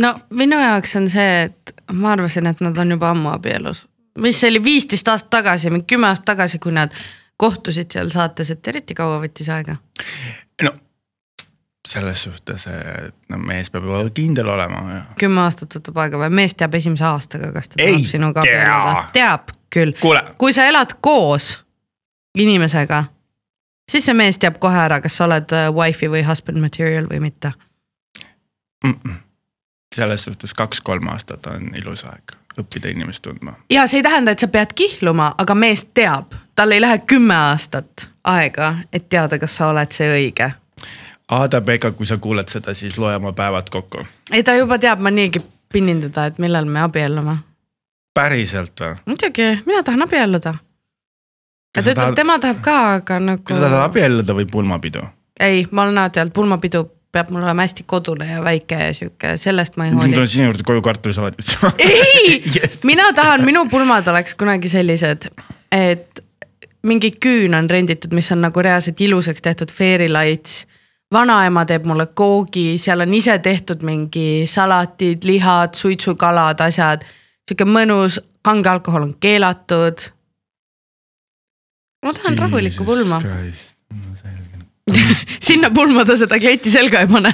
no minu jaoks on see, et ma arvasin, et nad on juba ammu abielus mis see oli viisteist aastat tagasi, mingi kümme aastat tagasi, kui nad kohtusid seal saates, et eriti kaua võttis aega. no selles suhtes, et no mees peab juba kindel olema. kümme aastat võtab aega või mees teab esimese aastaga, kas ta tahab sinuga abielluda, teab küll. kui sa elad koos inimesega, siis see mees teab kohe ära, kas sa oled äh, wife'i või husband material või mitte mm. -mm. selles suhtes kaks-kolm aastat on ilus aeg õppida inimest tundma. ja see ei tähenda, et sa pead kihluma, aga mees teab, tal ei lähe kümme aastat aega, et teada, kas sa oled see õige. Aada-Pekka, kui sa kuuled seda, siis loe oma päevad kokku. ei, ta juba teab, ma niigi pinnin teda, et millal me abiellume. päriselt või? muidugi, mina tahan abielluda. ta ütleb tahad..., tema tahab ka, aga nagu. kas sa tahad abielluda või pulmapidu? ei, ma olen alati olnud pulmapidu peab mul olema hästi kodune ja väike ja sihuke, sellest ma ei hooli. ma tulen sinu juurde koju kartulisalatit saama. ei yes., mina tahan, minu pulmad oleks kunagi sellised, et mingi küün on renditud, mis on nagu reaalselt ilusaks tehtud fairy lights. vanaema teeb mulle koogi, seal on ise tehtud mingi salatid, lihad, suitsukalad, asjad. sihuke mõnus, kange alkohol on keelatud. ma tahan Jesus rahulikku pulma. No, sinna pulma ta seda kleiti selga ei pane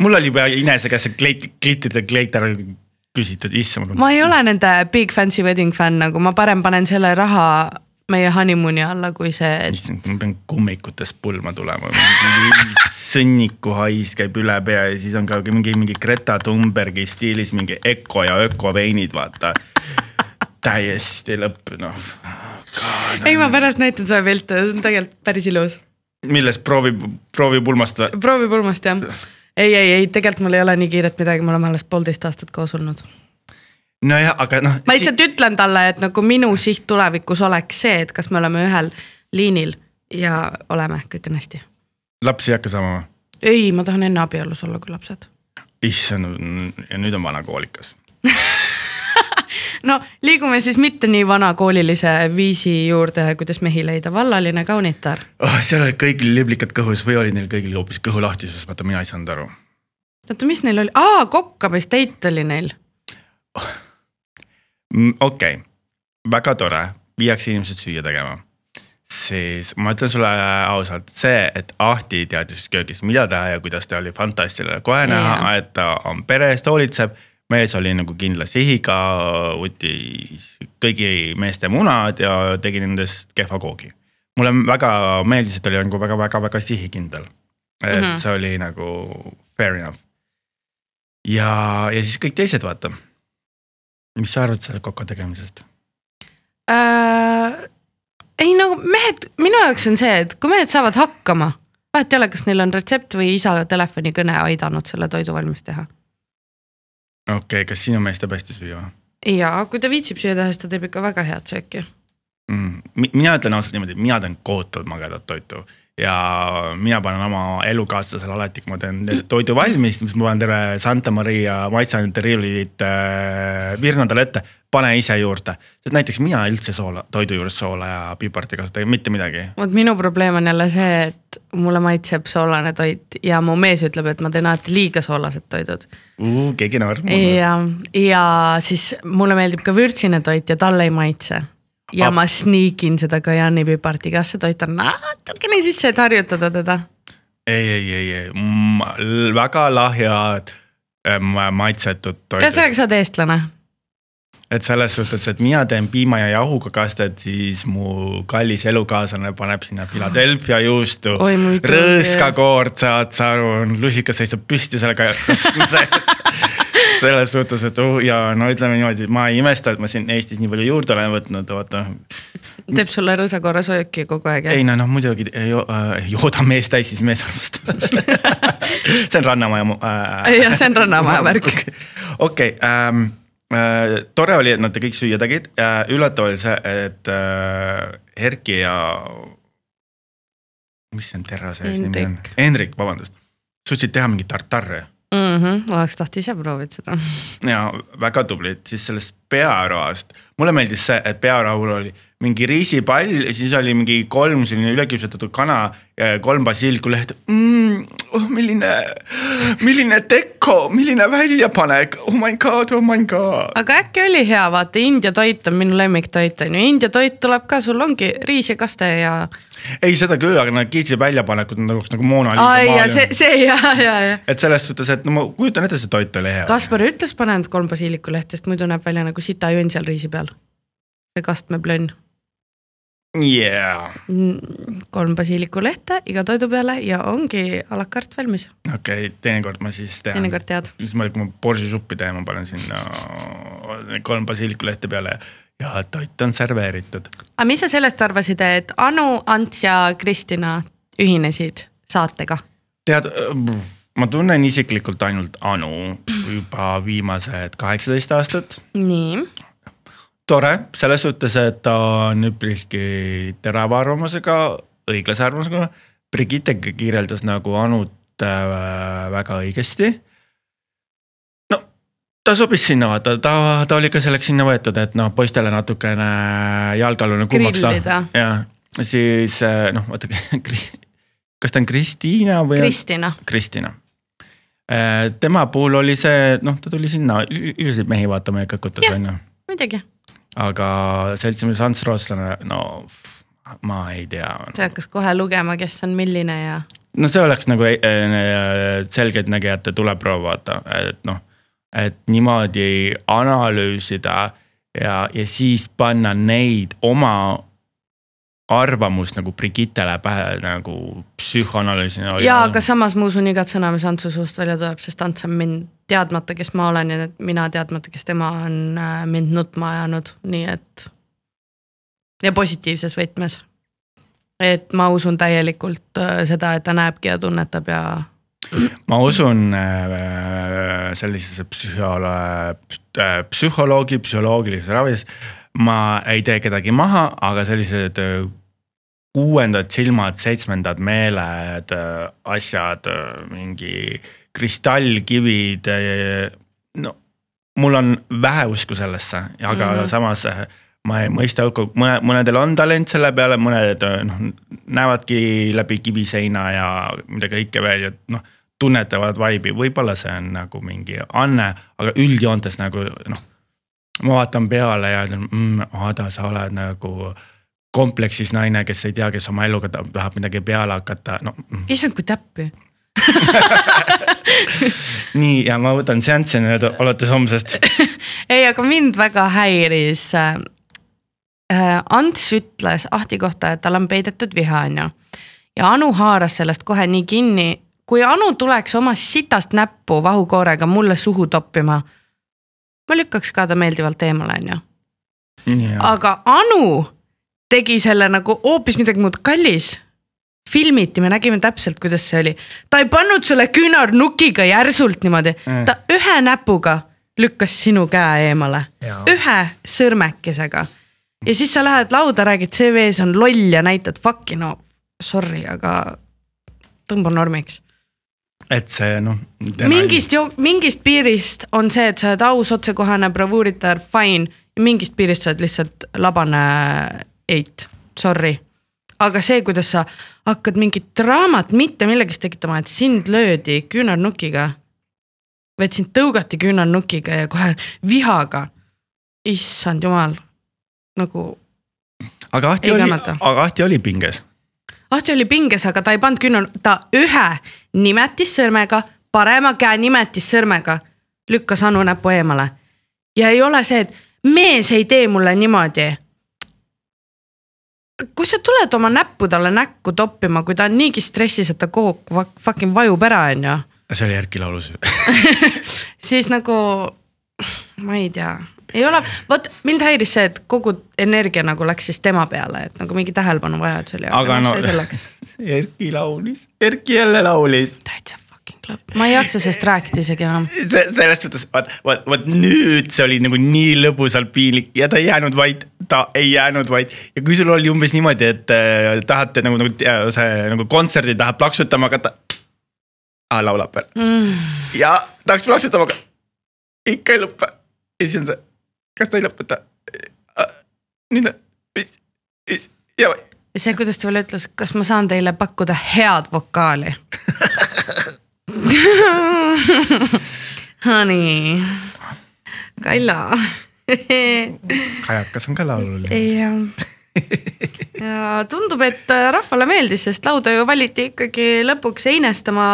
mul oli juba Inese käest see kleit, kliitide kleit ära küsitud, issand. ma ei ole nende big fancy wedding fänn, nagu ma parem panen selle raha meie honeymoon'i alla, kui see et.... issand, ma pean kummikutest pulma tulema sõnniku hais käib üle pea ja siis on ka mingi, mingi Greta Thunbergi stiilis mingi öko ja ökoveinid, vaata. täiesti lõpp, noh ei, ma pärast näitan sulle pilte, see on tegelikult päris ilus. millest proovi, proovi pulmast või? proovi pulmast jah. ei, ei, ei tegelikult mul ei ole nii kiiret midagi, me oleme alles poolteist aastat koos olnud. nojah, aga noh. ma lihtsalt ütlen talle, et nagu minu siht tulevikus oleks see, et kas me oleme ühel liinil ja oleme, kõik on hästi. lapsi ei hakka saama või? ei, ma tahan enne abielus olla kui lapsed. issand, ja nüüd on vanakoolikas. no liigume siis mitte nii vanakoolilise viisi juurde, kuidas mehi leida, vallaline kaunitar. oh,. seal olid kõigil liblikad kõhus või oli neil kõigil hoopis kõhu lahtisus, vaata mina ei saanud aru. oota, mis neil oli, aa kokkamisteit oli neil. Mm, okei okay., väga tore, viiakse inimesed süüa tegema. siis ma ütlen sulle ausalt, see, et Ahti teadis köögis, mida teha ja kuidas ta oli fantastiline, kohe näha et ta on pere eest hoolitseb. Mees oli nagu kindla sihiga, võttis kõigi meeste munad ja tegi nendest kehva koogi. mulle väga meeldis, et oli nagu väga-väga-väga sihikindel. et mm. -hmm. see oli nagu fair enough. ja, ja siis kõik teised, vaata mis sa arvad selle koka tegemisest? äh,. ei no mehed, minu jaoks on see, et kui mehed saavad hakkama, vahet ei ole, kas neil on retsept või isa telefonikõne aidanud selle toidu valmis teha. Okei okay,, kas sinu mees teeb hästi süüa või ja kui ta viitsib süüa teha, siis ta teeb ikka väga head sööki. mm.? mina ütlen ausalt niimoodi, mina teen kohutavalt magedat toitu ja mina panen oma elukaaslasele alati, kui ma teen toidu valmis, siis ma panen terve Santa Maria maitseainete riiulit äh, virnadele ette, pane ise juurde. sest näiteks mina üldse soola, toidu juures soola ja pipart ei kasuta, mitte midagi. vot minu probleem on jälle see, et mulle maitseb soolane toit ja mu mees ütleb, et ma teen alati liiga soolased toidud. keegi ei naernud. ja, ja siis mulle meeldib ka vürtsine toit ja talle ei maitse. Ja ma sniikin seda Kajani piparti, kas toit on natukene sisse, et harjutada teda. ei, ei, ei, ei, väga lahjad ähm, maitsetud toidud. ühesõnaga, sa oled eestlane. Et selles suhtes, et mina teen piima ja jahuga kastet, siis mu kallis elukaaslane paneb sinna Philadelphia juustu rõõskakoort, saad sa aru, lusikas seisab püsti sellega sees. selles suhtes, et uh, ja no ütleme niimoodi, ma ei imesta, et ma siin Eestis nii palju juurde olen võtnud, vaata. teeb sulle rõõsakorra sööki kogu aeg ei jah? no noh, muidugi ei jo- äh, jooda mees täis, siis mees armastab. see on Rannamaja äh,. jah, see on Rannamaja värk. okei ähm,, äh, tore oli, et nad kõik süüa tegid äh,, üllatav oli see, et äh, Erki ja. mis see on terrase ees nimi on Hendrik.? Hendrik, vabandust, suutsid teha mingit tartarre Mhm, oleks tahtnud ise proovida seda. ja väga tublid, siis sellest pearoast, mulle meeldis see, et pearahul oli mingi riisipall, siis oli mingi kolm selline üleküpsetatud kana, kolm basiilikulehte mm,. Oh, milline, milline deko, milline väljapanek, oh my god, oh my god. aga äkki oli hea, vaata India toit on minu lemmiktoit on ju, India toit tuleb ka, sul ongi riis ja kaste ja. ei, seda küll, aga need kiitsi väljapanekud on nagu, nagu Mona aa ja Lisa see, see ja, ja, ja. et selles suhtes, et no ma kujutan ette, see toit oli hea. Kaspar ütles, pane need kolm basiilikulehte, sest muidu näeb välja nagu sitajõnn seal riisi peal. see kastmeplönn. Yeah, kolm basiilikulehte iga toidu peale ja ongi a la carte valmis, okei okay,, teinekord ma siis tean. teinekord tead. siis ma, kui ma borži suppi teen, ma panen sinna kolm basiilikulehte peale ja toit on serveeritud. aga mis sa sellest arvasid, et Anu, Ants ja Kristina ühinesid saatega? tead, ma tunnen isiklikult ainult Anu juba viimased kaheksateist aastat. nii, tore selles suhtes, et ta on üpriski terava arvamusega, õiglase arvamusega. Brigitte kirjeldas nagu Anut äh, väga õigesti. no ta sobis sinna vaata, ta, ta oli ka selleks sinna võetud, et noh, poistele natukene jalgealune kuumaks Grillida. ja siis äh, noh, vaata kas ta on Kristiina või Kristina, Kristina. tema puhul oli see, noh, ta tuli sinna ilusaid mehi vaatama ja kõkutas Jah. on ju, muidugi, aga seltsimees Ants Rootslane, no ma ei tea. see hakkas kohe lugema, kes on milline ja no see oleks nagu eh, selgeltnägijate tuleproov vaata, et noh, et niimoodi analüüsida ja, ja siis panna neid oma arvamust nagu Brigittele pähe nagu psühhoanalüüsina. ja aga samas ma usun igat sõna, mis Antsu suust välja tuleb, sest Ants on mind teadmata, kes ma olen ja mina teadmata, kes tema on äh, mind nutma ajanud, nii et ja positiivses võtmes. et ma usun täielikult äh, seda, et ta näebki ja tunnetab ja ma usun äh, sellisesse psühholo- psühholoogi, psühholoogilises ravis. ma ei tee kedagi maha, aga sellised kuuendad silmad, seitsmendad meeled, asjad, mingi kristallkivid. no mul on vähe usku sellesse, aga mm -hmm. samas ma ei mõista hukka, mõne, mõnedel on talent selle peale, mõned noh näevadki läbi kiviseina ja mida kõike veel ja noh. tunnetavad vibe'i, võib-olla see on nagu mingi anne, aga üldjoontes nagu noh. ma vaatan peale ja ütlen mmm,, Ada, sa oled nagu kompleksis naine, kes ei tea, kes oma eluga tahab midagi peale hakata, no. Mm. issand, kui täppi nii ja ma võtan seanssi nüüd alates homsest ei, aga mind väga häiris äh, Äh, Ants ütles Ahti kohta, et tal on peidetud viha, on ju. ja Anu haaras sellest kohe nii kinni, kui Anu tuleks oma sitast näppu vahukoorega mulle suhu toppima. ma lükkaks ka ta meeldivalt eemale, on ju. aga Anu tegi selle nagu hoopis midagi muud, kallis filmiti, me nägime täpselt, kuidas see oli. ta ei pannud sulle küünarnukiga järsult niimoodi mm., ta ühe näpuga lükkas sinu käe eemale, ühe sõrmekesega ja siis sa lähed lauda, räägid CV-s on loll ja näitad fuck'i, no sorry, aga tõmba normiks. et see noh. mingist, mingist piirist on see, et sa oled aus, otsekohane, bravuuritar, fine. mingist piirist sa oled lihtsalt labane eit, sorry. aga see, kuidas sa hakkad mingit draamat mitte millegist tekitama, et sind löödi küünarnukiga. et sind tõugati küünarnukiga ja kohe vihaga. issand jumal nagu. aga Ahti oli, aga Ahti oli pinges. Ahti oli pinges, aga ta ei pannud küünal, ta ühe nimetissõrmega, parema käe nimetissõrmega lükkas Anu näpu eemale. ja ei ole see, et mees ei tee mulle niimoodi. Kui sa tuled oma näppu talle näkku toppima, kui ta on niigi stressis, et ta kogu aeg fucking vajub ära, on ju. see oli Erki laulus siis nagu ma ei tea ei ole, vot mind häiris see, et kogu energia nagu läks siis tema peale, et nagu mingi tähelepanu vajadus oli. aga no, no Erki laulis, Erki jälle laulis. täitsa fucking lõpp, ma ei jaksa sellest rääkida isegi enam. selles suhtes, vot, vot, vot nüüd see oli nagu nii lõbusalt piinlik ja ta ei jäänud vait, ta ei jäänud vait. ja kui sul oli umbes niimoodi, et äh, tahate nagu, nagu see nagu kontserdi tahab plaksutama hakata ah,. laulab veel mm. ja tahaks plaksutama, aga ikka ei lõpe ja siis on see kas ta ei lõpeta? nüüd on, mis, mis ja. see, kuidas ta veel ütles, kas ma saan teile pakkuda head vokaali Honey, Kaila kajakas on ka laululine. jah ja tundub, et rahvale meeldis, sest lauda ju valiti ikkagi lõpuks einestama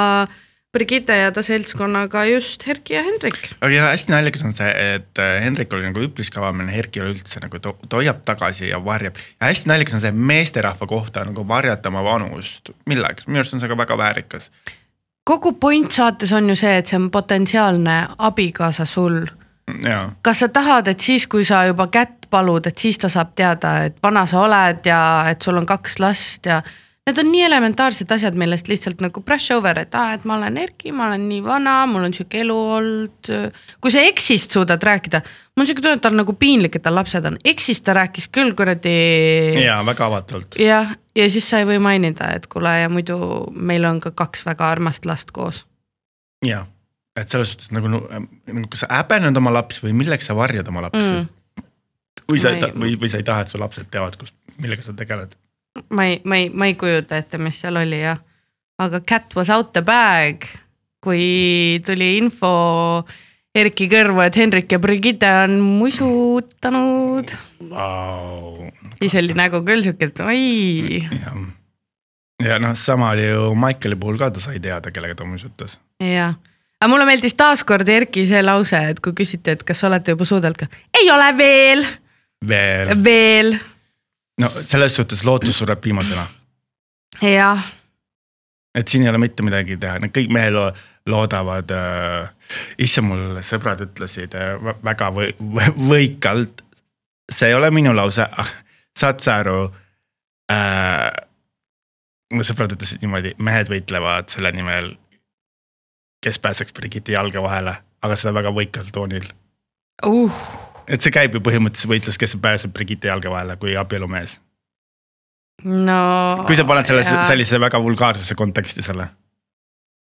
Brigitte ja ta seltskonnaga just Erki ja Hendrik. aga ja hästi naljakas on see, et äh, Hendrik oli nagu üpris kavameelne, Erki oli üldse nagu ta hoiab tagasi ja varjab. ja hästi naljakas on see meesterahva kohta nagu varjata oma vanust, milleks, minu arust on see ka väga väärikas. Kogu point saates on ju see, et see on potentsiaalne abikaasa sul. kas sa tahad, et siis, kui sa juba kätt palud, et siis ta saab teada, et vana sa oled ja et sul on kaks last ja Need on nii elementaarsed asjad, millest lihtsalt nagu brush over, et aa, et ma olen Erki, ma olen nii vana, mul on sihuke elu olnud. kui sa eksist suudad rääkida, mul on sihuke tunne, et tal nagu piinlik, et tal lapsed on, eksist ta rääkis küll kuradi. ja väga avatult. jah, ja siis sa ei või mainida, et kuule ja muidu meil on ka kaks väga armast last koos. ja, et selles suhtes nagu, nagu kas sa häbened oma lapsi või milleks sa varjad oma lapsi mm.? või sa ei, või, või sa ei taha, et su lapsed teavad, kus, millega sa tegeled ma ei, ma ei, ma ei kujuta ette, mis seal oli jah. aga cat was out the bag, kui tuli info Erki kõrvu, et Hendrik ja Brigitte on musutanud wow.. siis oli nägu küll sihuke, et oi. ja noh, sama oli ju Michaeli puhul ka, ta sai teada, kellega ta musutas. jah, aga mulle meeldis taaskord Erki see lause, et kui küsiti, et kas olete juba suudelnud ka, ei ole veel. veel. veel no selles suhtes lootus sureb viimasena. jah. et siin ei ole mitte midagi teha, need kõik mehed loodavad äh,. issand, mul sõbrad ütlesid äh, väga või, võikalt. see ei ole minu lause, saad sa aru äh,? mu sõbrad ütlesid niimoodi, mehed võitlevad selle nimel, kes pääseks Brigitte jalge vahele, aga seda väga võikal toonil uh. Et see käib ju põhimõtteliselt võitlus, kes pääseb Brigitte jalge vahele kui abielumees. no. kui sa paned selle sellise väga vulgaarsesse konteksti selle.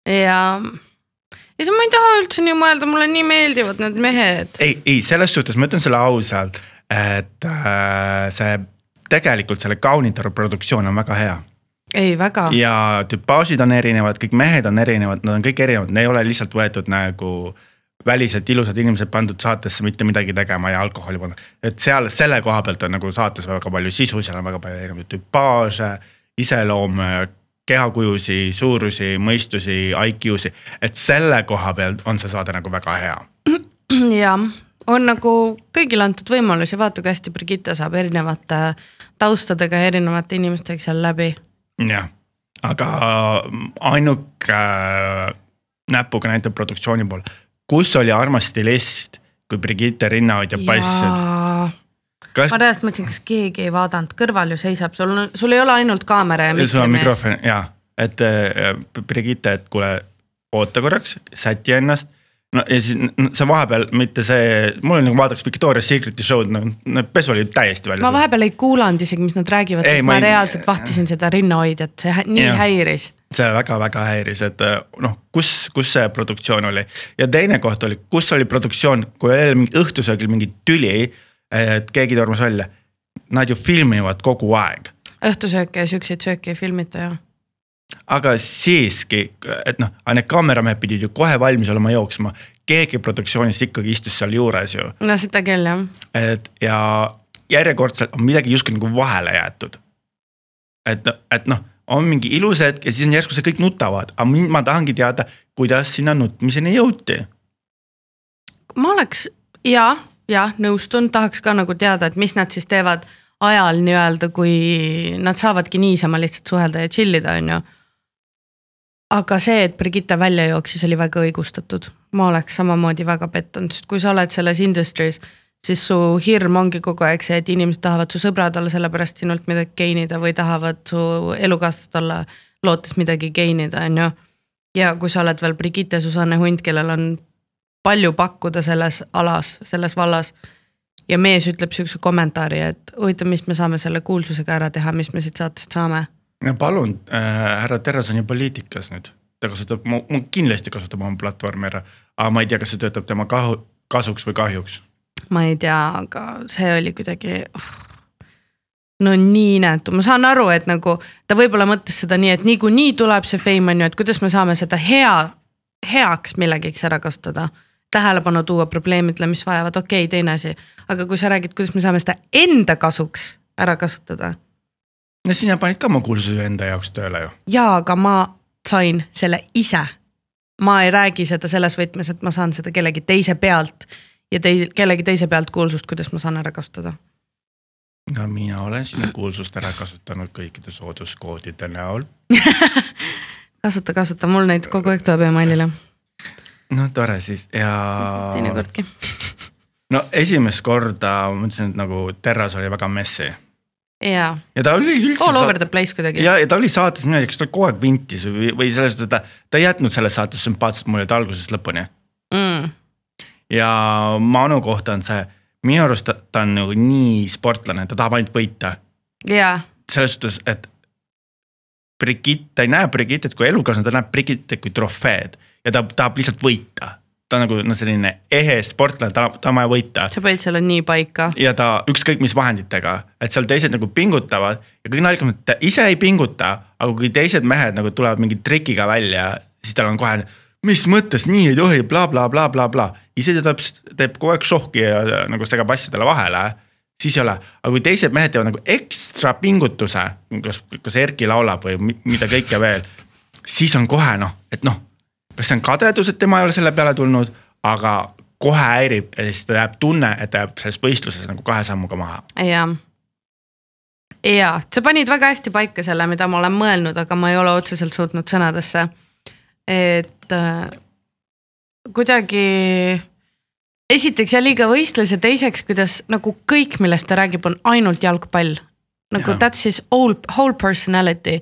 ja, ja siis ma ei taha üldse nii mõelda, mulle nii meeldivad need mehed. ei, ei selles suhtes ma ütlen selle ausalt, et äh, see tegelikult selle kaunitaru produktsioon on väga hea ei, väga. ja tüpaažid on erinevad, kõik mehed on erinevad, nad on kõik erinevad, need ei ole lihtsalt võetud nagu väliselt ilusad inimesed pandud saatesse mitte midagi tegema ja alkoholi panna. et seal selle koha pealt on nagu saates väga palju sisu, seal on väga palju erinevaid tüpaaže, iseloome, kehakujusi, suurusi, mõistusi, IQ-si. et selle koha pealt on see saade nagu väga hea. jah, on nagu kõigile antud võimalus ja vaata, kui hästi Brigitte saab erinevate taustadega erinevate inimestega seal läbi jah, aga ainuke äh, näpuga näitab produktsiooni poole, kus oli armas stilist, kui Brigitte rinnahoidja paistsid. Kas... ma reaalselt mõtlesin, kas keegi ei vaadanud, kõrval ju seisab, sul on, sul ei ole ainult kaamera ja mees. sul on mikrofon ja, et äh, Brigitte, et kuule, oota korraks, säti ennast no ja siis see vahepeal mitte see, mul on nagu vaadaks Victoria's Secret'i show'd, no pesu oli täiesti väljas. ma vahepeal ei kuulanud isegi, mis nad räägivad, sest ma, ma ei... reaalselt vahtisin seda rinnahoidjat, see nii ja. häiris. See väga-väga häiris, et noh, kus, kus see produktsioon oli ja teine koht oli, kus oli produktsioon, kui oli õhtusöögil mingi tüli, et keegi tormas välja. Nad ju filmivad kogu aeg. õhtusööke ja siukseid sööke ei filmita ju aga siiski, et noh, need kaameramehed pidid ju kohe valmis olema jooksma, keegi produktsioonist ikkagi istus seal juures ju. no seda küll jah. et ja järjekordselt on midagi justkui nagu vahele jäetud. et, et noh, on mingi ilus hetk ja siis on järsku see kõik nutavad, aga ma tahangi teada, kuidas sinna nutmiseni jõuti. ma oleks ja, ja nõustun, tahaks ka nagu teada, et mis nad siis teevad ajal nii-öelda, kui nad saavadki niisama lihtsalt suhelda ja chill ida, on ju aga see, et Brigitte välja jooksis, oli väga õigustatud. ma oleks samamoodi väga pettunud, sest kui sa oled selles industry's, siis su hirm ongi kogu aeg see, et inimesed tahavad su sõbrad olla, sellepärast sinult midagi gain ida või tahavad su elukaaslased olla, lootes midagi gain ida, on ju. ja kui sa oled veel Brigitte Susanne Hunt, kellel on palju pakkuda selles alas, selles vallas. ja mees ütleb sihukese kommentaari, et huvitav, mis me saame selle kuulsusega ära teha, mis me siit saatest saame palun äh,, härra Terras on ju poliitikas nüüd, ta kasutab, kindlasti kasutab oma platvormi ära, aga ma ei tea, kas see töötab tema kahu, kasuks või kahjuks. Ma ei tea, aga see oli kuidagi oh no nii näetu, ma saan aru, et nagu ta võib-olla mõtles seda nii, et niikuinii tuleb see fame on ju, et kuidas me saame seda hea, heaks millegiks ära kasutada. tähelepanu tuua probleemidele, mis vajavad, okei okay,, teine asi, aga kui sa räägid, kuidas me saame seda enda kasuks ära kasutada no sina panid ka oma kuulsuse enda jaoks tööle ju. jaa, aga ma sain selle ise. ma ei räägi seda selles võtmes, et ma saan seda kellegi teise pealt ja tei-, kellegi teise pealt kuulsust, kuidas ma saan ära kasutada. no mina olen sinu kuulsust ära kasutanud kõikide sooduskoodide näol kasuta, kasuta, mul neid kogu aeg tuleb emailile. no tore siis ja. teinekordki. no esimest korda ma mõtlesin, et nagu Terras oli väga messi ja, ja ta oli üldse. All over the place kuidagi. ja, ja ta oli saates niimoodi, kas ta kogu aeg vintis või, või selles suhtes, et ta, ta ei jätnud selles saates sümpaatset muljet algusest lõpuni. Ja Manu kohta on see, minu arust ta, ta on nagu nii sportlane, ta tahab ainult võita. selles suhtes, et Brigitte, ta ei näe Brigittet kui elukaaslane, ta näeb Brigittet kui trofeed ja ta tahab lihtsalt võita ta on nagu noh, selline ehe sportlane, ta, ta on vaja võita. sa panid selle nii paika. ja ta ükskõik mis vahenditega, et seal teised nagu pingutavad ja kõige naljakam, et ta ise ei pinguta, aga kui teised mehed nagu tulevad mingi trikiga välja, siis tal on kohe. Mis mõttes nii ei tohi bla, bla, blablabla, ise ta teeb, teeb kogu aeg šohki ja nagu segab asjadele vahele siis ei ole, aga kui teised mehed teevad nagu ekstra pingutuse, kas, kas Erki laulab või mida kõike veel, siis on kohe noh, et noh kas see on kadedus, et tema ei ole selle peale tulnud, aga kohe häirib ja siis ta jääb tunne, et ta jääb selles võistluses nagu kahe sammuga maha. jah. ja sa panid väga hästi paika selle, mida ma olen mõelnud, aga ma ei ole otseselt suutnud sõnadesse. Et äh, kuidagi esiteks jälle liiga võistlus ja teiseks, kuidas nagu kõik, millest ta räägib, on ainult jalgpall. nagu Jaa. that's his whole, whole personality.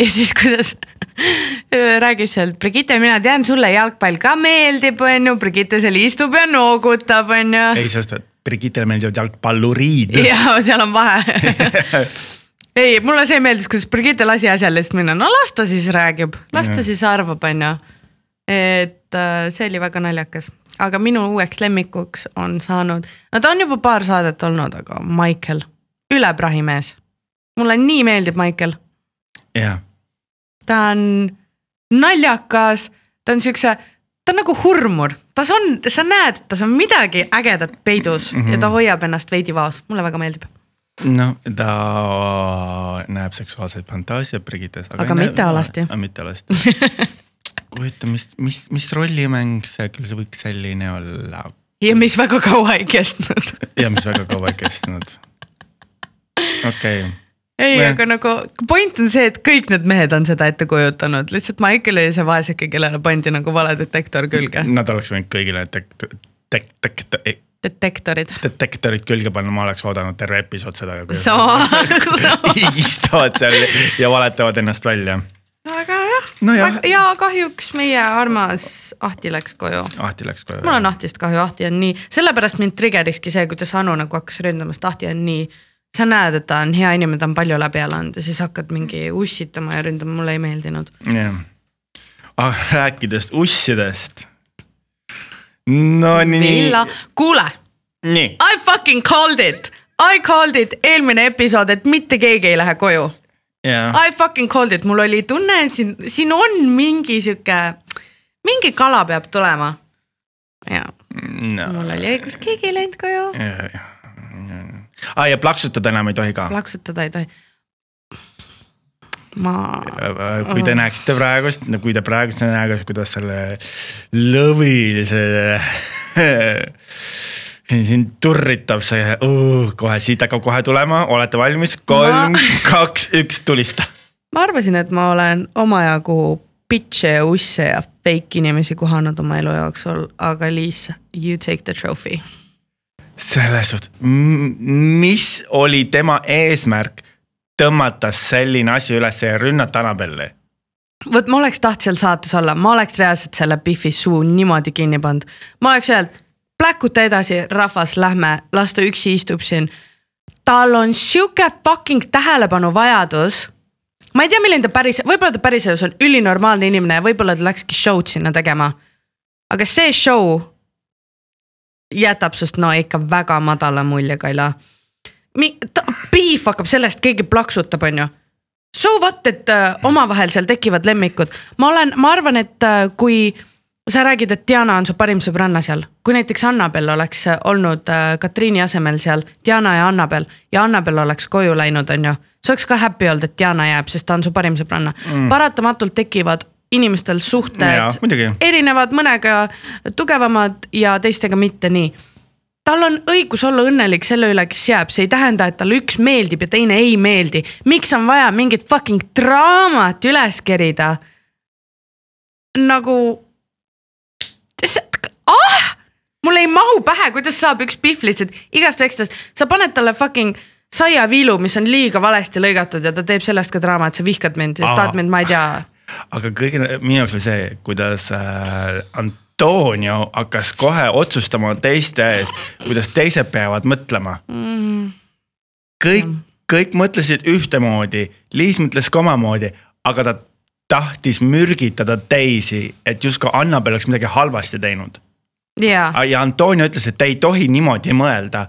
ja siis, kuidas räägib seal, Brigitte, mina tean, sulle jalgpall ka meeldib, on ju, Brigitte seal istub ja noogutab, on ju. ei, sellest, et Brigittele meeldivad jalgpalluriid. ja seal on vahe ei, mulle see meeldis, kuidas Brigitte lasi asjal lihtsalt minna, no las ta siis räägib, las ta siis arvab, on ju. et äh, see oli väga naljakas, aga minu uueks lemmikuks on saanud, no ta on juba paar saadet olnud, aga Michael, üle prahi mees. mulle nii meeldib Michael, jah, ta on naljakas, ta on siukse, ta on nagu hurmur, tas on, sa näed, et tas on midagi ägedat peidus mm -hmm. ja ta hoiab ennast veidi vaos, mulle väga meeldib. noh, ta näeb seksuaalseid fantaasiaid Brigittes. Aga mitte alasti. mitte alasti. kujuta, mis, mis, mis rollimäng see küll see võiks selline olla ja mis väga kaua ei kestnud. ja mis väga kaua ei kestnud. okei okay., ei, Jah. aga nagu point on see, et kõik need mehed on seda ette kujutanud, lihtsalt Michael oli see vaeseke, kellele pandi nagu valedetektor külge. nad oleks võinud kõigile tek-, tek-, tek-, detektorid. detektorid külge panna, ma oleks oodanud terve episood seda. Sama- sama. higistavad seal ja valetavad ennast välja. aga jah Nojah. ja kahjuks meie armas Ahti läks koju. Ahti läks koju. mul on Ahtist kahju, Ahti on nii, sellepärast mind trigger'iski see, kuidas Anu nagu hakkas ründama, sest Ahti on nii. sa näed, et ta on hea inimene, ta on palju läbi elanud ja siis hakkad mingi ussitama ja ründama, mulle ei meeldinud. jah, aga rääkides ussidest. No nii, Villa, kuule I fucking called it, I called it eelmine episood, et mitte keegi ei lähe koju. jah, I fucking called it, mul oli tunne, et siin, siin on mingi sihuke, mingi kala peab tulema. ja no. Mul oli õigus, keegi ei läinud koju, aa ja plaksutada enam ei tohi ka. plaksutada ei tohi. ma, kui te näeksite praegust, kui te praegust näete, kuidas selle lõvil see siin turritab see uh,, kohe siit hakkab kohe tulema, olete valmis, kolm Ma-, kaks, üks, tulista. ma arvasin, et ma olen omajagu bitch'e ja usse ja fake inimesi kohanud oma elu jooksul, aga Liis, you take the trophy. selles suhtes, mis oli tema eesmärk tõmmata selline asi üles ja rünnata Annabelli? vot ma oleks tahtnud seal saates olla, ma oleks reaalselt selle Biffi suu niimoodi kinni pannud. ma oleks öelnud, pläkuta edasi, rahvas, lähme, las ta üksi istub siin. tal on sihuke fucking tähelepanuvajadus. ma ei tea, milline ta päris, võib-olla ta päriselus on ülinormaalne inimene ja võib-olla ta läkski show'd sinna tegema. aga see show jätab sust no ikka väga madala mulje, Kaila. Beef hakkab sellest, keegi plaksutab, on ju so what, et äh, omavahel seal tekivad lemmikud, ma olen, ma arvan, et äh, kui sa räägid, et Diana on su parim sõbranna seal, kui näiteks Annabel oleks äh, olnud äh, Katriini asemel seal, Diana ja Annabel ja Annabel oleks koju läinud, on ju. sa oleks ka happy olnud, et Diana jääb, sest ta on su parim sõbranna mm.. paratamatult tekivad inimestel suhted, muidugi. erinevad mõnega tugevamad ja teistega mitte nii tal on õigus olla õnnelik selle üle, kes jääb, see ei tähenda, et talle üks meeldib ja teine ei meeldi. miks on vaja mingit fucking draamat üles kerida? nagu, ah, mul ei mahu pähe, kuidas saab üks pihv lihtsalt igast vekslast, sa paned talle fucking saiaviilu, mis on liiga valesti lõigatud ja ta teeb sellest ka draama, et sa vihkad mind ja siis tahad mind, ma ei tea. Aga kõige, minu jaoks oli see, kuidas äh, Antonio hakkas kohe otsustama teiste ees, kuidas teised peavad mõtlema mm.. kõik, kõik mõtlesid ühtemoodi, Liis mõtles ka omamoodi, aga ta tahtis mürgitada teisi, et justkui Annabel oleks midagi halvasti teinud. jaa, ja Antonio ütles, et ei tohi niimoodi mõelda.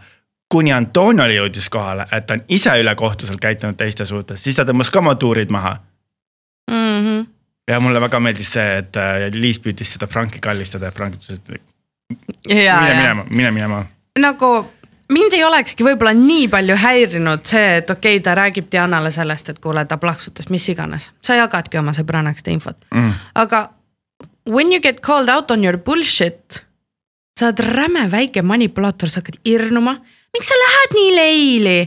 kuni Antoniole jõudis kohale, et ta on ise ülekohtuselt käitunud teiste suhtes, siis ta tõmbas ka oma tuurid maha. Ja mulle väga meeldis see, et äh, Liis püüdis seda Franki kallistada ja Frank ütles, et mine minema, mine minema. nagu mind ei olekski võib-olla nii palju häirinud see, et okei okay,, ta räägib Dianale sellest, et kuule, ta plaksutas, mis iganes, sa jagadki oma sõbrannaks seda infot Mm. aga when you get called out on your bullshit, sa oled räme väike manipulaator, sa hakkad irnuma, miks sa lähed nii leili?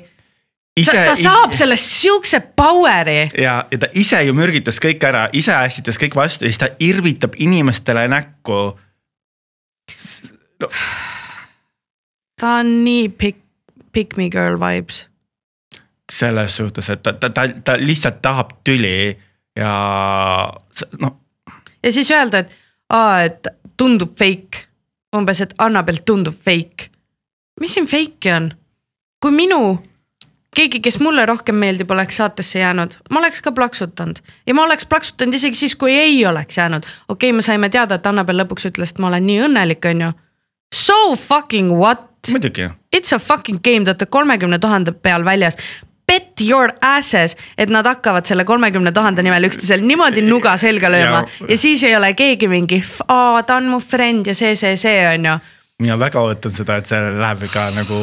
Ta saab sellest siukse power'i. ja, ja ta ise ju mürgitas kõik ära, ise ässitas kõik vastu ja siis ta irvitab inimestele näkku. No, ta on nii pick, pick me girl vibes. selles suhtes, et ta, ta, ta, ta lihtsalt tahab tüli ja noh, ja siis öelda, et aa, et tundub fake. umbes, et Annabel tundub fake. mis siin fake'i on? kui minu, keegi, kes mulle rohkem meeldib, oleks saatesse jäänud, ma oleks ka plaksutanud ja ma oleks plaksutanud isegi siis, kui ei oleks jäänud. okei okay,, me saime teada, et Annabel lõpuks ütles, et ma olen nii õnnelik, on ju. So fucking what? muidugi. It's a fucking game, te olete kolmekümne tuhande peal väljas. Bet your asses, et nad hakkavad selle kolmekümne tuhande nimel üksteisel niimoodi nuga selga lööma Ja- ja siis ei ole keegi mingi, aa ta on mu friend ja see, see, see on ju. Mina väga ootan seda, et see läheb ikka nagu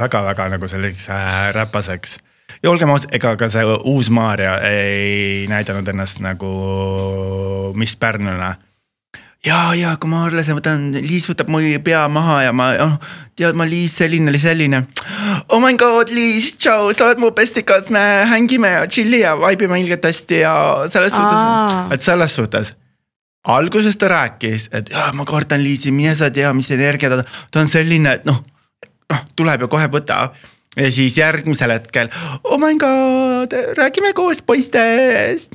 väga-väga nagu selliseks äh, räpaseks. ja olgem ausad, ega ka see uus Maarja ei näidanud ennast nagu Miss Pärnuna. ja, ja kui ma arvasin, võtan, Liis võtab mu pea maha ja ma, noh tead ma Liis selline oli selline. Oh my god, Liis, tšau, sa oled mu bestikas, me hängime ja chill'i ja vibe ime ilgelt hästi ja selles suhtes, et selles suhtes alguses ta rääkis, et jaa, ma kardan Liisi, mine sa tea, mis energia ta, ta on selline, et noh, noh tuleb ja kohe võtab. ja siis järgmisel hetkel, oh my god, räägime koos poistest.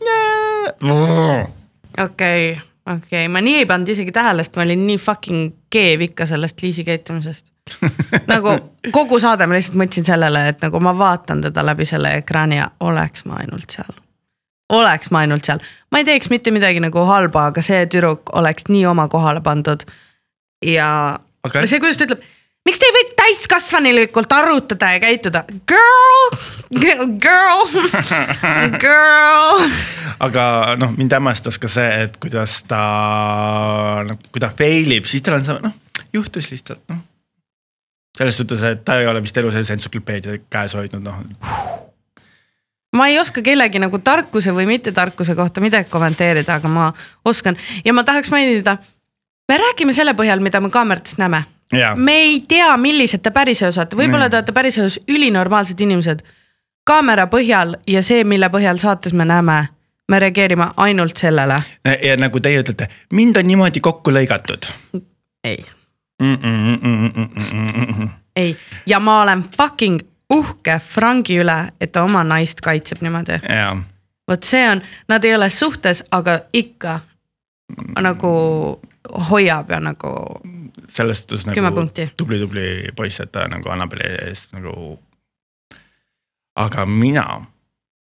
okei, okei, ma nii ei pannud isegi tähele, sest ma olin nii fucking keev ikka sellest Liisi käitumisest. nagu kogu saade ma lihtsalt mõtlesin sellele, et nagu ma vaatan teda läbi selle ekraani ja oleks ma ainult seal. Oleks ma ainult seal, ma ei teeks mitte midagi nagu halba, aga see tüdruk oleks nii oma kohale pandud. ja Aga- see, kuidas ta ütleb, miks te ei või täiskasvanulikult arutada ja käituda, girl, girl, girl. aga noh, mind hämmastas ka see, et kuidas ta, kui ta fail ib, siis tal on see noh, juhtus lihtsalt noh. selles suhtes, et ta ei ole vist elu sees entsüklopeediat käes hoidnud noh. Ma ei oska kellegi nagu tarkuse või mittetarkuse kohta midagi kommenteerida, aga ma oskan ja ma tahaks mainida. me räägime selle põhjal, mida me kaameratest näeme. me ei tea, millised te päriselus olete, võib-olla te olete päriselus ülinormaalsed inimesed. kaamera põhjal ja see, mille põhjal saates me näeme, me reageerime ainult sellele. ja nagu teie ütlete, mind on niimoodi kokku lõigatud ei, mm. -mm, mm, mm, mm, mm, mm. ei ja ma olen fucking uhke Frangi üle, et ta oma naist kaitseb niimoodi vot see on, nad ei ole suhtes, aga ikka nagu hoiab ja nagu selles suhtes nagu tubli-tubli poiss, et ta nagu Annabeli eest nagu. aga mina,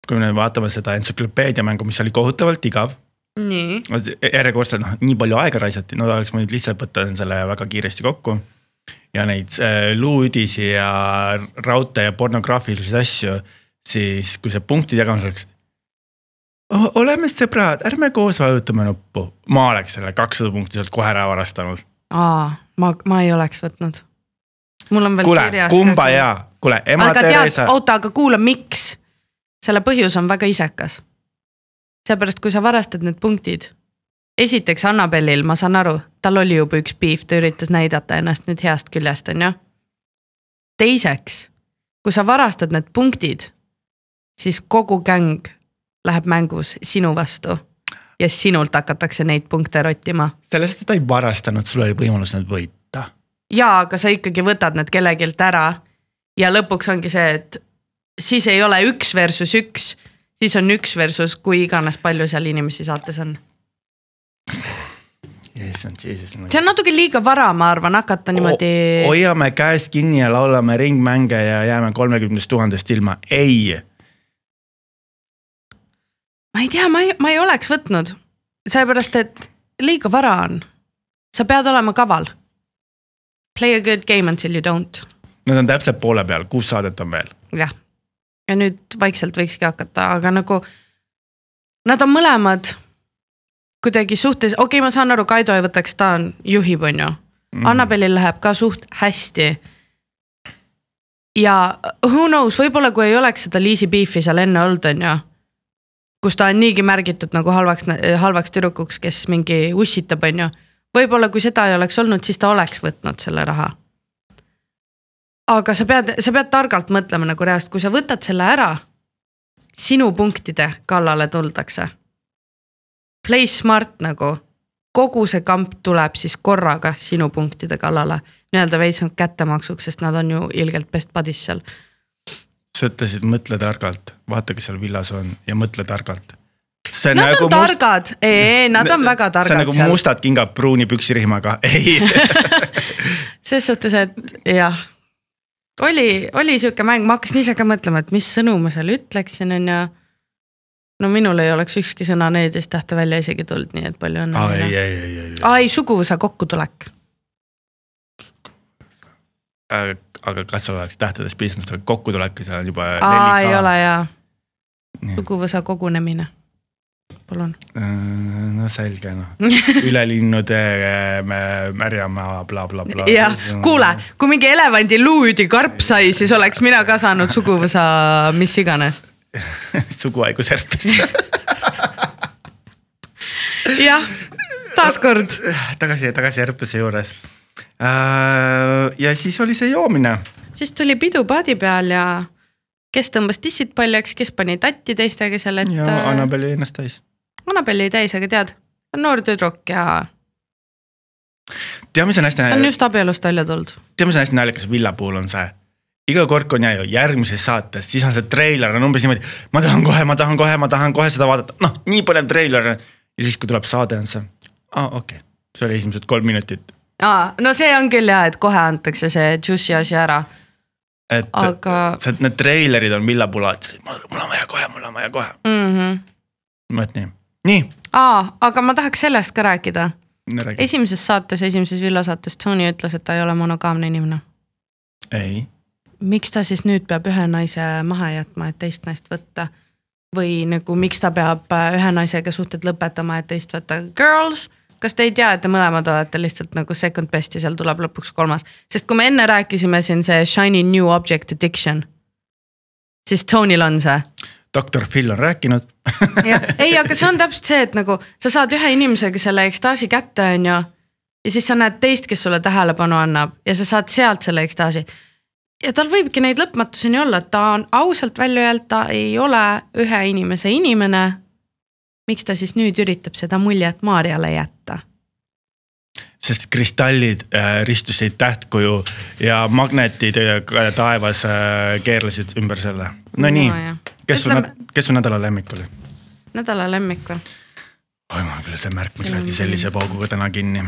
kui me vaatame seda entsüklopeedia mängu, mis oli kohutavalt igav. nii. järjekordselt noh, nii palju aega raisati, no oleks võinud lihtsalt võtta selle väga kiiresti kokku. Ja neid äh, luuüdisi ja raudtee ja pornograafilisi asju, siis kui see punktide jagamus oleks. oleme sõbrad, ärme koos vajutame nuppu, ma oleks selle kakssada punkti sealt kohe ära varastanud aa, ma, ma ei oleks võtnud. mul on veel kuule, kirjas. kumba ja, kuule ema aga Theresa,, oota, aga kuula, miks? selle põhjus on väga isekas. seepärast, kui sa varastad need punktid. Esiteks Annabelil, ma saan aru, tal oli juba üks beef, ta üritas näidata ennast nüüd heast küljest, on ju. teiseks, kui sa varastad need punktid, siis kogu gäng läheb mängus sinu vastu ja sinult hakatakse neid punkte rottima sellest, et ta ei varastanud, sul oli võimalus need võita. jaa, aga sa ikkagi võtad need kellegilt ära ja lõpuks ongi see, et siis ei ole üks versus üks, siis on üks versus kui iganes palju seal inimesi saates on. issand, jesus. see on natuke liiga vara, ma arvan, hakata niimoodi. hoiame käest kinni ja laulame ringmänge ja jääme kolmekümnest tuhandest ilma, ei ma ei tea, ma ei, ma ei oleks võtnud, sellepärast et liiga vara on. sa pead olema kaval. Play a good game until you don't, Nad on täpselt poole peal, kuus saadet on veel. jah. ja nüüd vaikselt võikski hakata, aga nagu nad on mõlemad kuidagi suhtes, okei okay,, ma saan aru, Kaido ei võtaks, ta on, juhib, on ju. Annabelil läheb ka suht hästi. ja who knows, võib-olla kui ei oleks seda Liisi Beefi seal enne olnud, on ju. kus ta on niigi märgitud nagu halvaks, halvaks tüdrukuks, kes mingi ussitab, on ju. võib-olla kui seda ei oleks olnud, siis ta oleks võtnud selle raha. aga sa pead, sa pead targalt mõtlema nagu reaalselt, kui sa võtad selle ära, sinu punktide kallale tuldakse. Play smart nagu kogu see kamp tuleb siis korraga sinu punktide kallale, nii-öelda veits on kättemaksuks, sest nad on ju ilgelt best buddies seal. sa ütlesid mõtle targalt, vaata, kes seal villas on ja mõtle targalt. see Nad on targad, ei, nad on väga nagu see on targad nagu seal, mustad kingad pruuni püksirihmaga, ei ses suhtes, et jah. oli, oli sihuke mäng, ma hakkasin ise ka mõtlema, et mis sõnu ma seal ütleksin, on ju. No minul ei oleks ükski sõna neliteist tähte välja isegi tulnud, nii et palju õnne aa ei, ei, ei, ei, ai, suguvõsa kokkutulek. ei. aga kas sul oleks tähtedest piisanud, sa kokkutulek, seal on juba. aa, ei ole jaa, suguvõsa kogunemine. palun. Äh, no selge noh, ülelinnude mä- märjamaa bla,, blablabla. jah, kuule, kui mingi elevandi luudi karp sai, siis oleks mina ka saanud suguvõsa mis iganes. suguhaigus herpes jah, taaskord. tagasi, tagasi herpese juures. ja siis oli see joomine siis tuli pidu paadi peal ja kes tõmbas tissid paljaks, kes pani tatti teistega seal, et. ja Annabel jäi ennast täis. Annabel jäi täis, aga tead, noor tüdruk ja tead, mis on hästi ta on, just abielust välja tulnud. tead, mis on hästi naljakas Villa puhul on see. Iga kord, kui on ja- järgmises saates, siis on see treiler on umbes niimoodi, ma tahan kohe, ma tahan kohe, ma tahan kohe seda vaadata, noh, nii põnev treiler ja siis, kui tuleb saade, on see, aa okei okay., see oli esimesed kolm minutit. aa, no see on küll ja, et kohe antakse see juicy asi ära, et aga see, need treilerid on Villa puhul alati, mul on vaja kohe, mul on vaja kohe. mm. -hmm. vot nii, nii, aa, aga ma tahaks sellest ka rääkida. esimeses saates, esimeses villasaates Tony ütles, et ta ei ole monogaamne inimene. ei, miks ta siis nüüd peab ühe naise maha jätma, et teist naist võtta? või nagu miks ta peab äh, ühe naisega suhted lõpetama, et teist võtta, girls, kas te ei tea, et te mõlemad olete lihtsalt nagu second best ja seal tuleb lõpuks kolmas, sest kui me enne rääkisime siin see shiny new object addiction, siis Tonyl on see doktor Phil on rääkinud. ei, aga see on täpselt see, et nagu sa saad ühe inimesega selle ekstaasi kätte, on ju. ja siis sa näed teist, kes sulle tähelepanu annab ja sa saad sealt selle ekstaasi. Ja tal võibki neid lõpmatuseni olla, et ta on ausalt välja öelnud, ta ei ole ühe inimese inimene. miks ta siis nüüd üritab seda muljet Maarjale jätta? sest kristallid äh, ristusid tähtkuju ja magnetid äh, taevas äh, keerlesid ümber selle. No jah. kes sul kes su nädala lemmik oli? nädala lemmik või? oi mul küll see märkmik läks sellise pauguga täna kinni.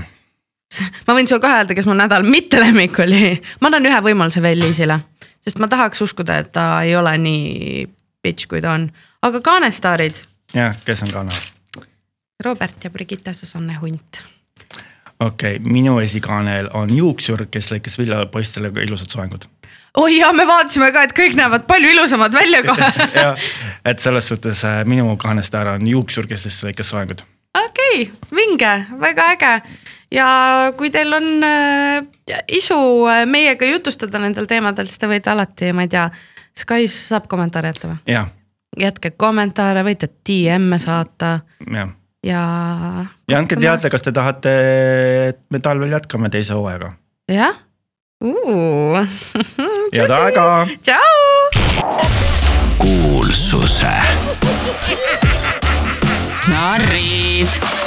Ma võin sulle ka öelda, kes mu nädal mitte lemmik oli. ma annan ühe võimaluse veel Liisile, sest ma tahaks uskuda, et ta ei ole nii bitch, kui ta on. aga kaanestaarid, jah, kes on kanal? Robert ja Brigitte Susanne Hunt. okei okay,, minu esikaanel on juuksur, kes lõikas villapoistele ilusad soengud. oi jaa, me vaatasime ka, et kõik näevad palju ilusamad välja kohe. et selles suhtes äh, minu kaanestaar on juuksur, kes siis lõikas soengud. okei okay,, vinge, väga äge ja kui teil on äh, isu äh, meiega jutustada nendel teemadel, siis te võite alati, ma ei tea, Skype'is saab kommentaare jätta või? jätke kommentaare, võite DM-e saata jah. ja. ja andke teada, kas te tahate, et me talvel jätkame teise hooajaga. jah. head aega. tšau. kuulsuse narrid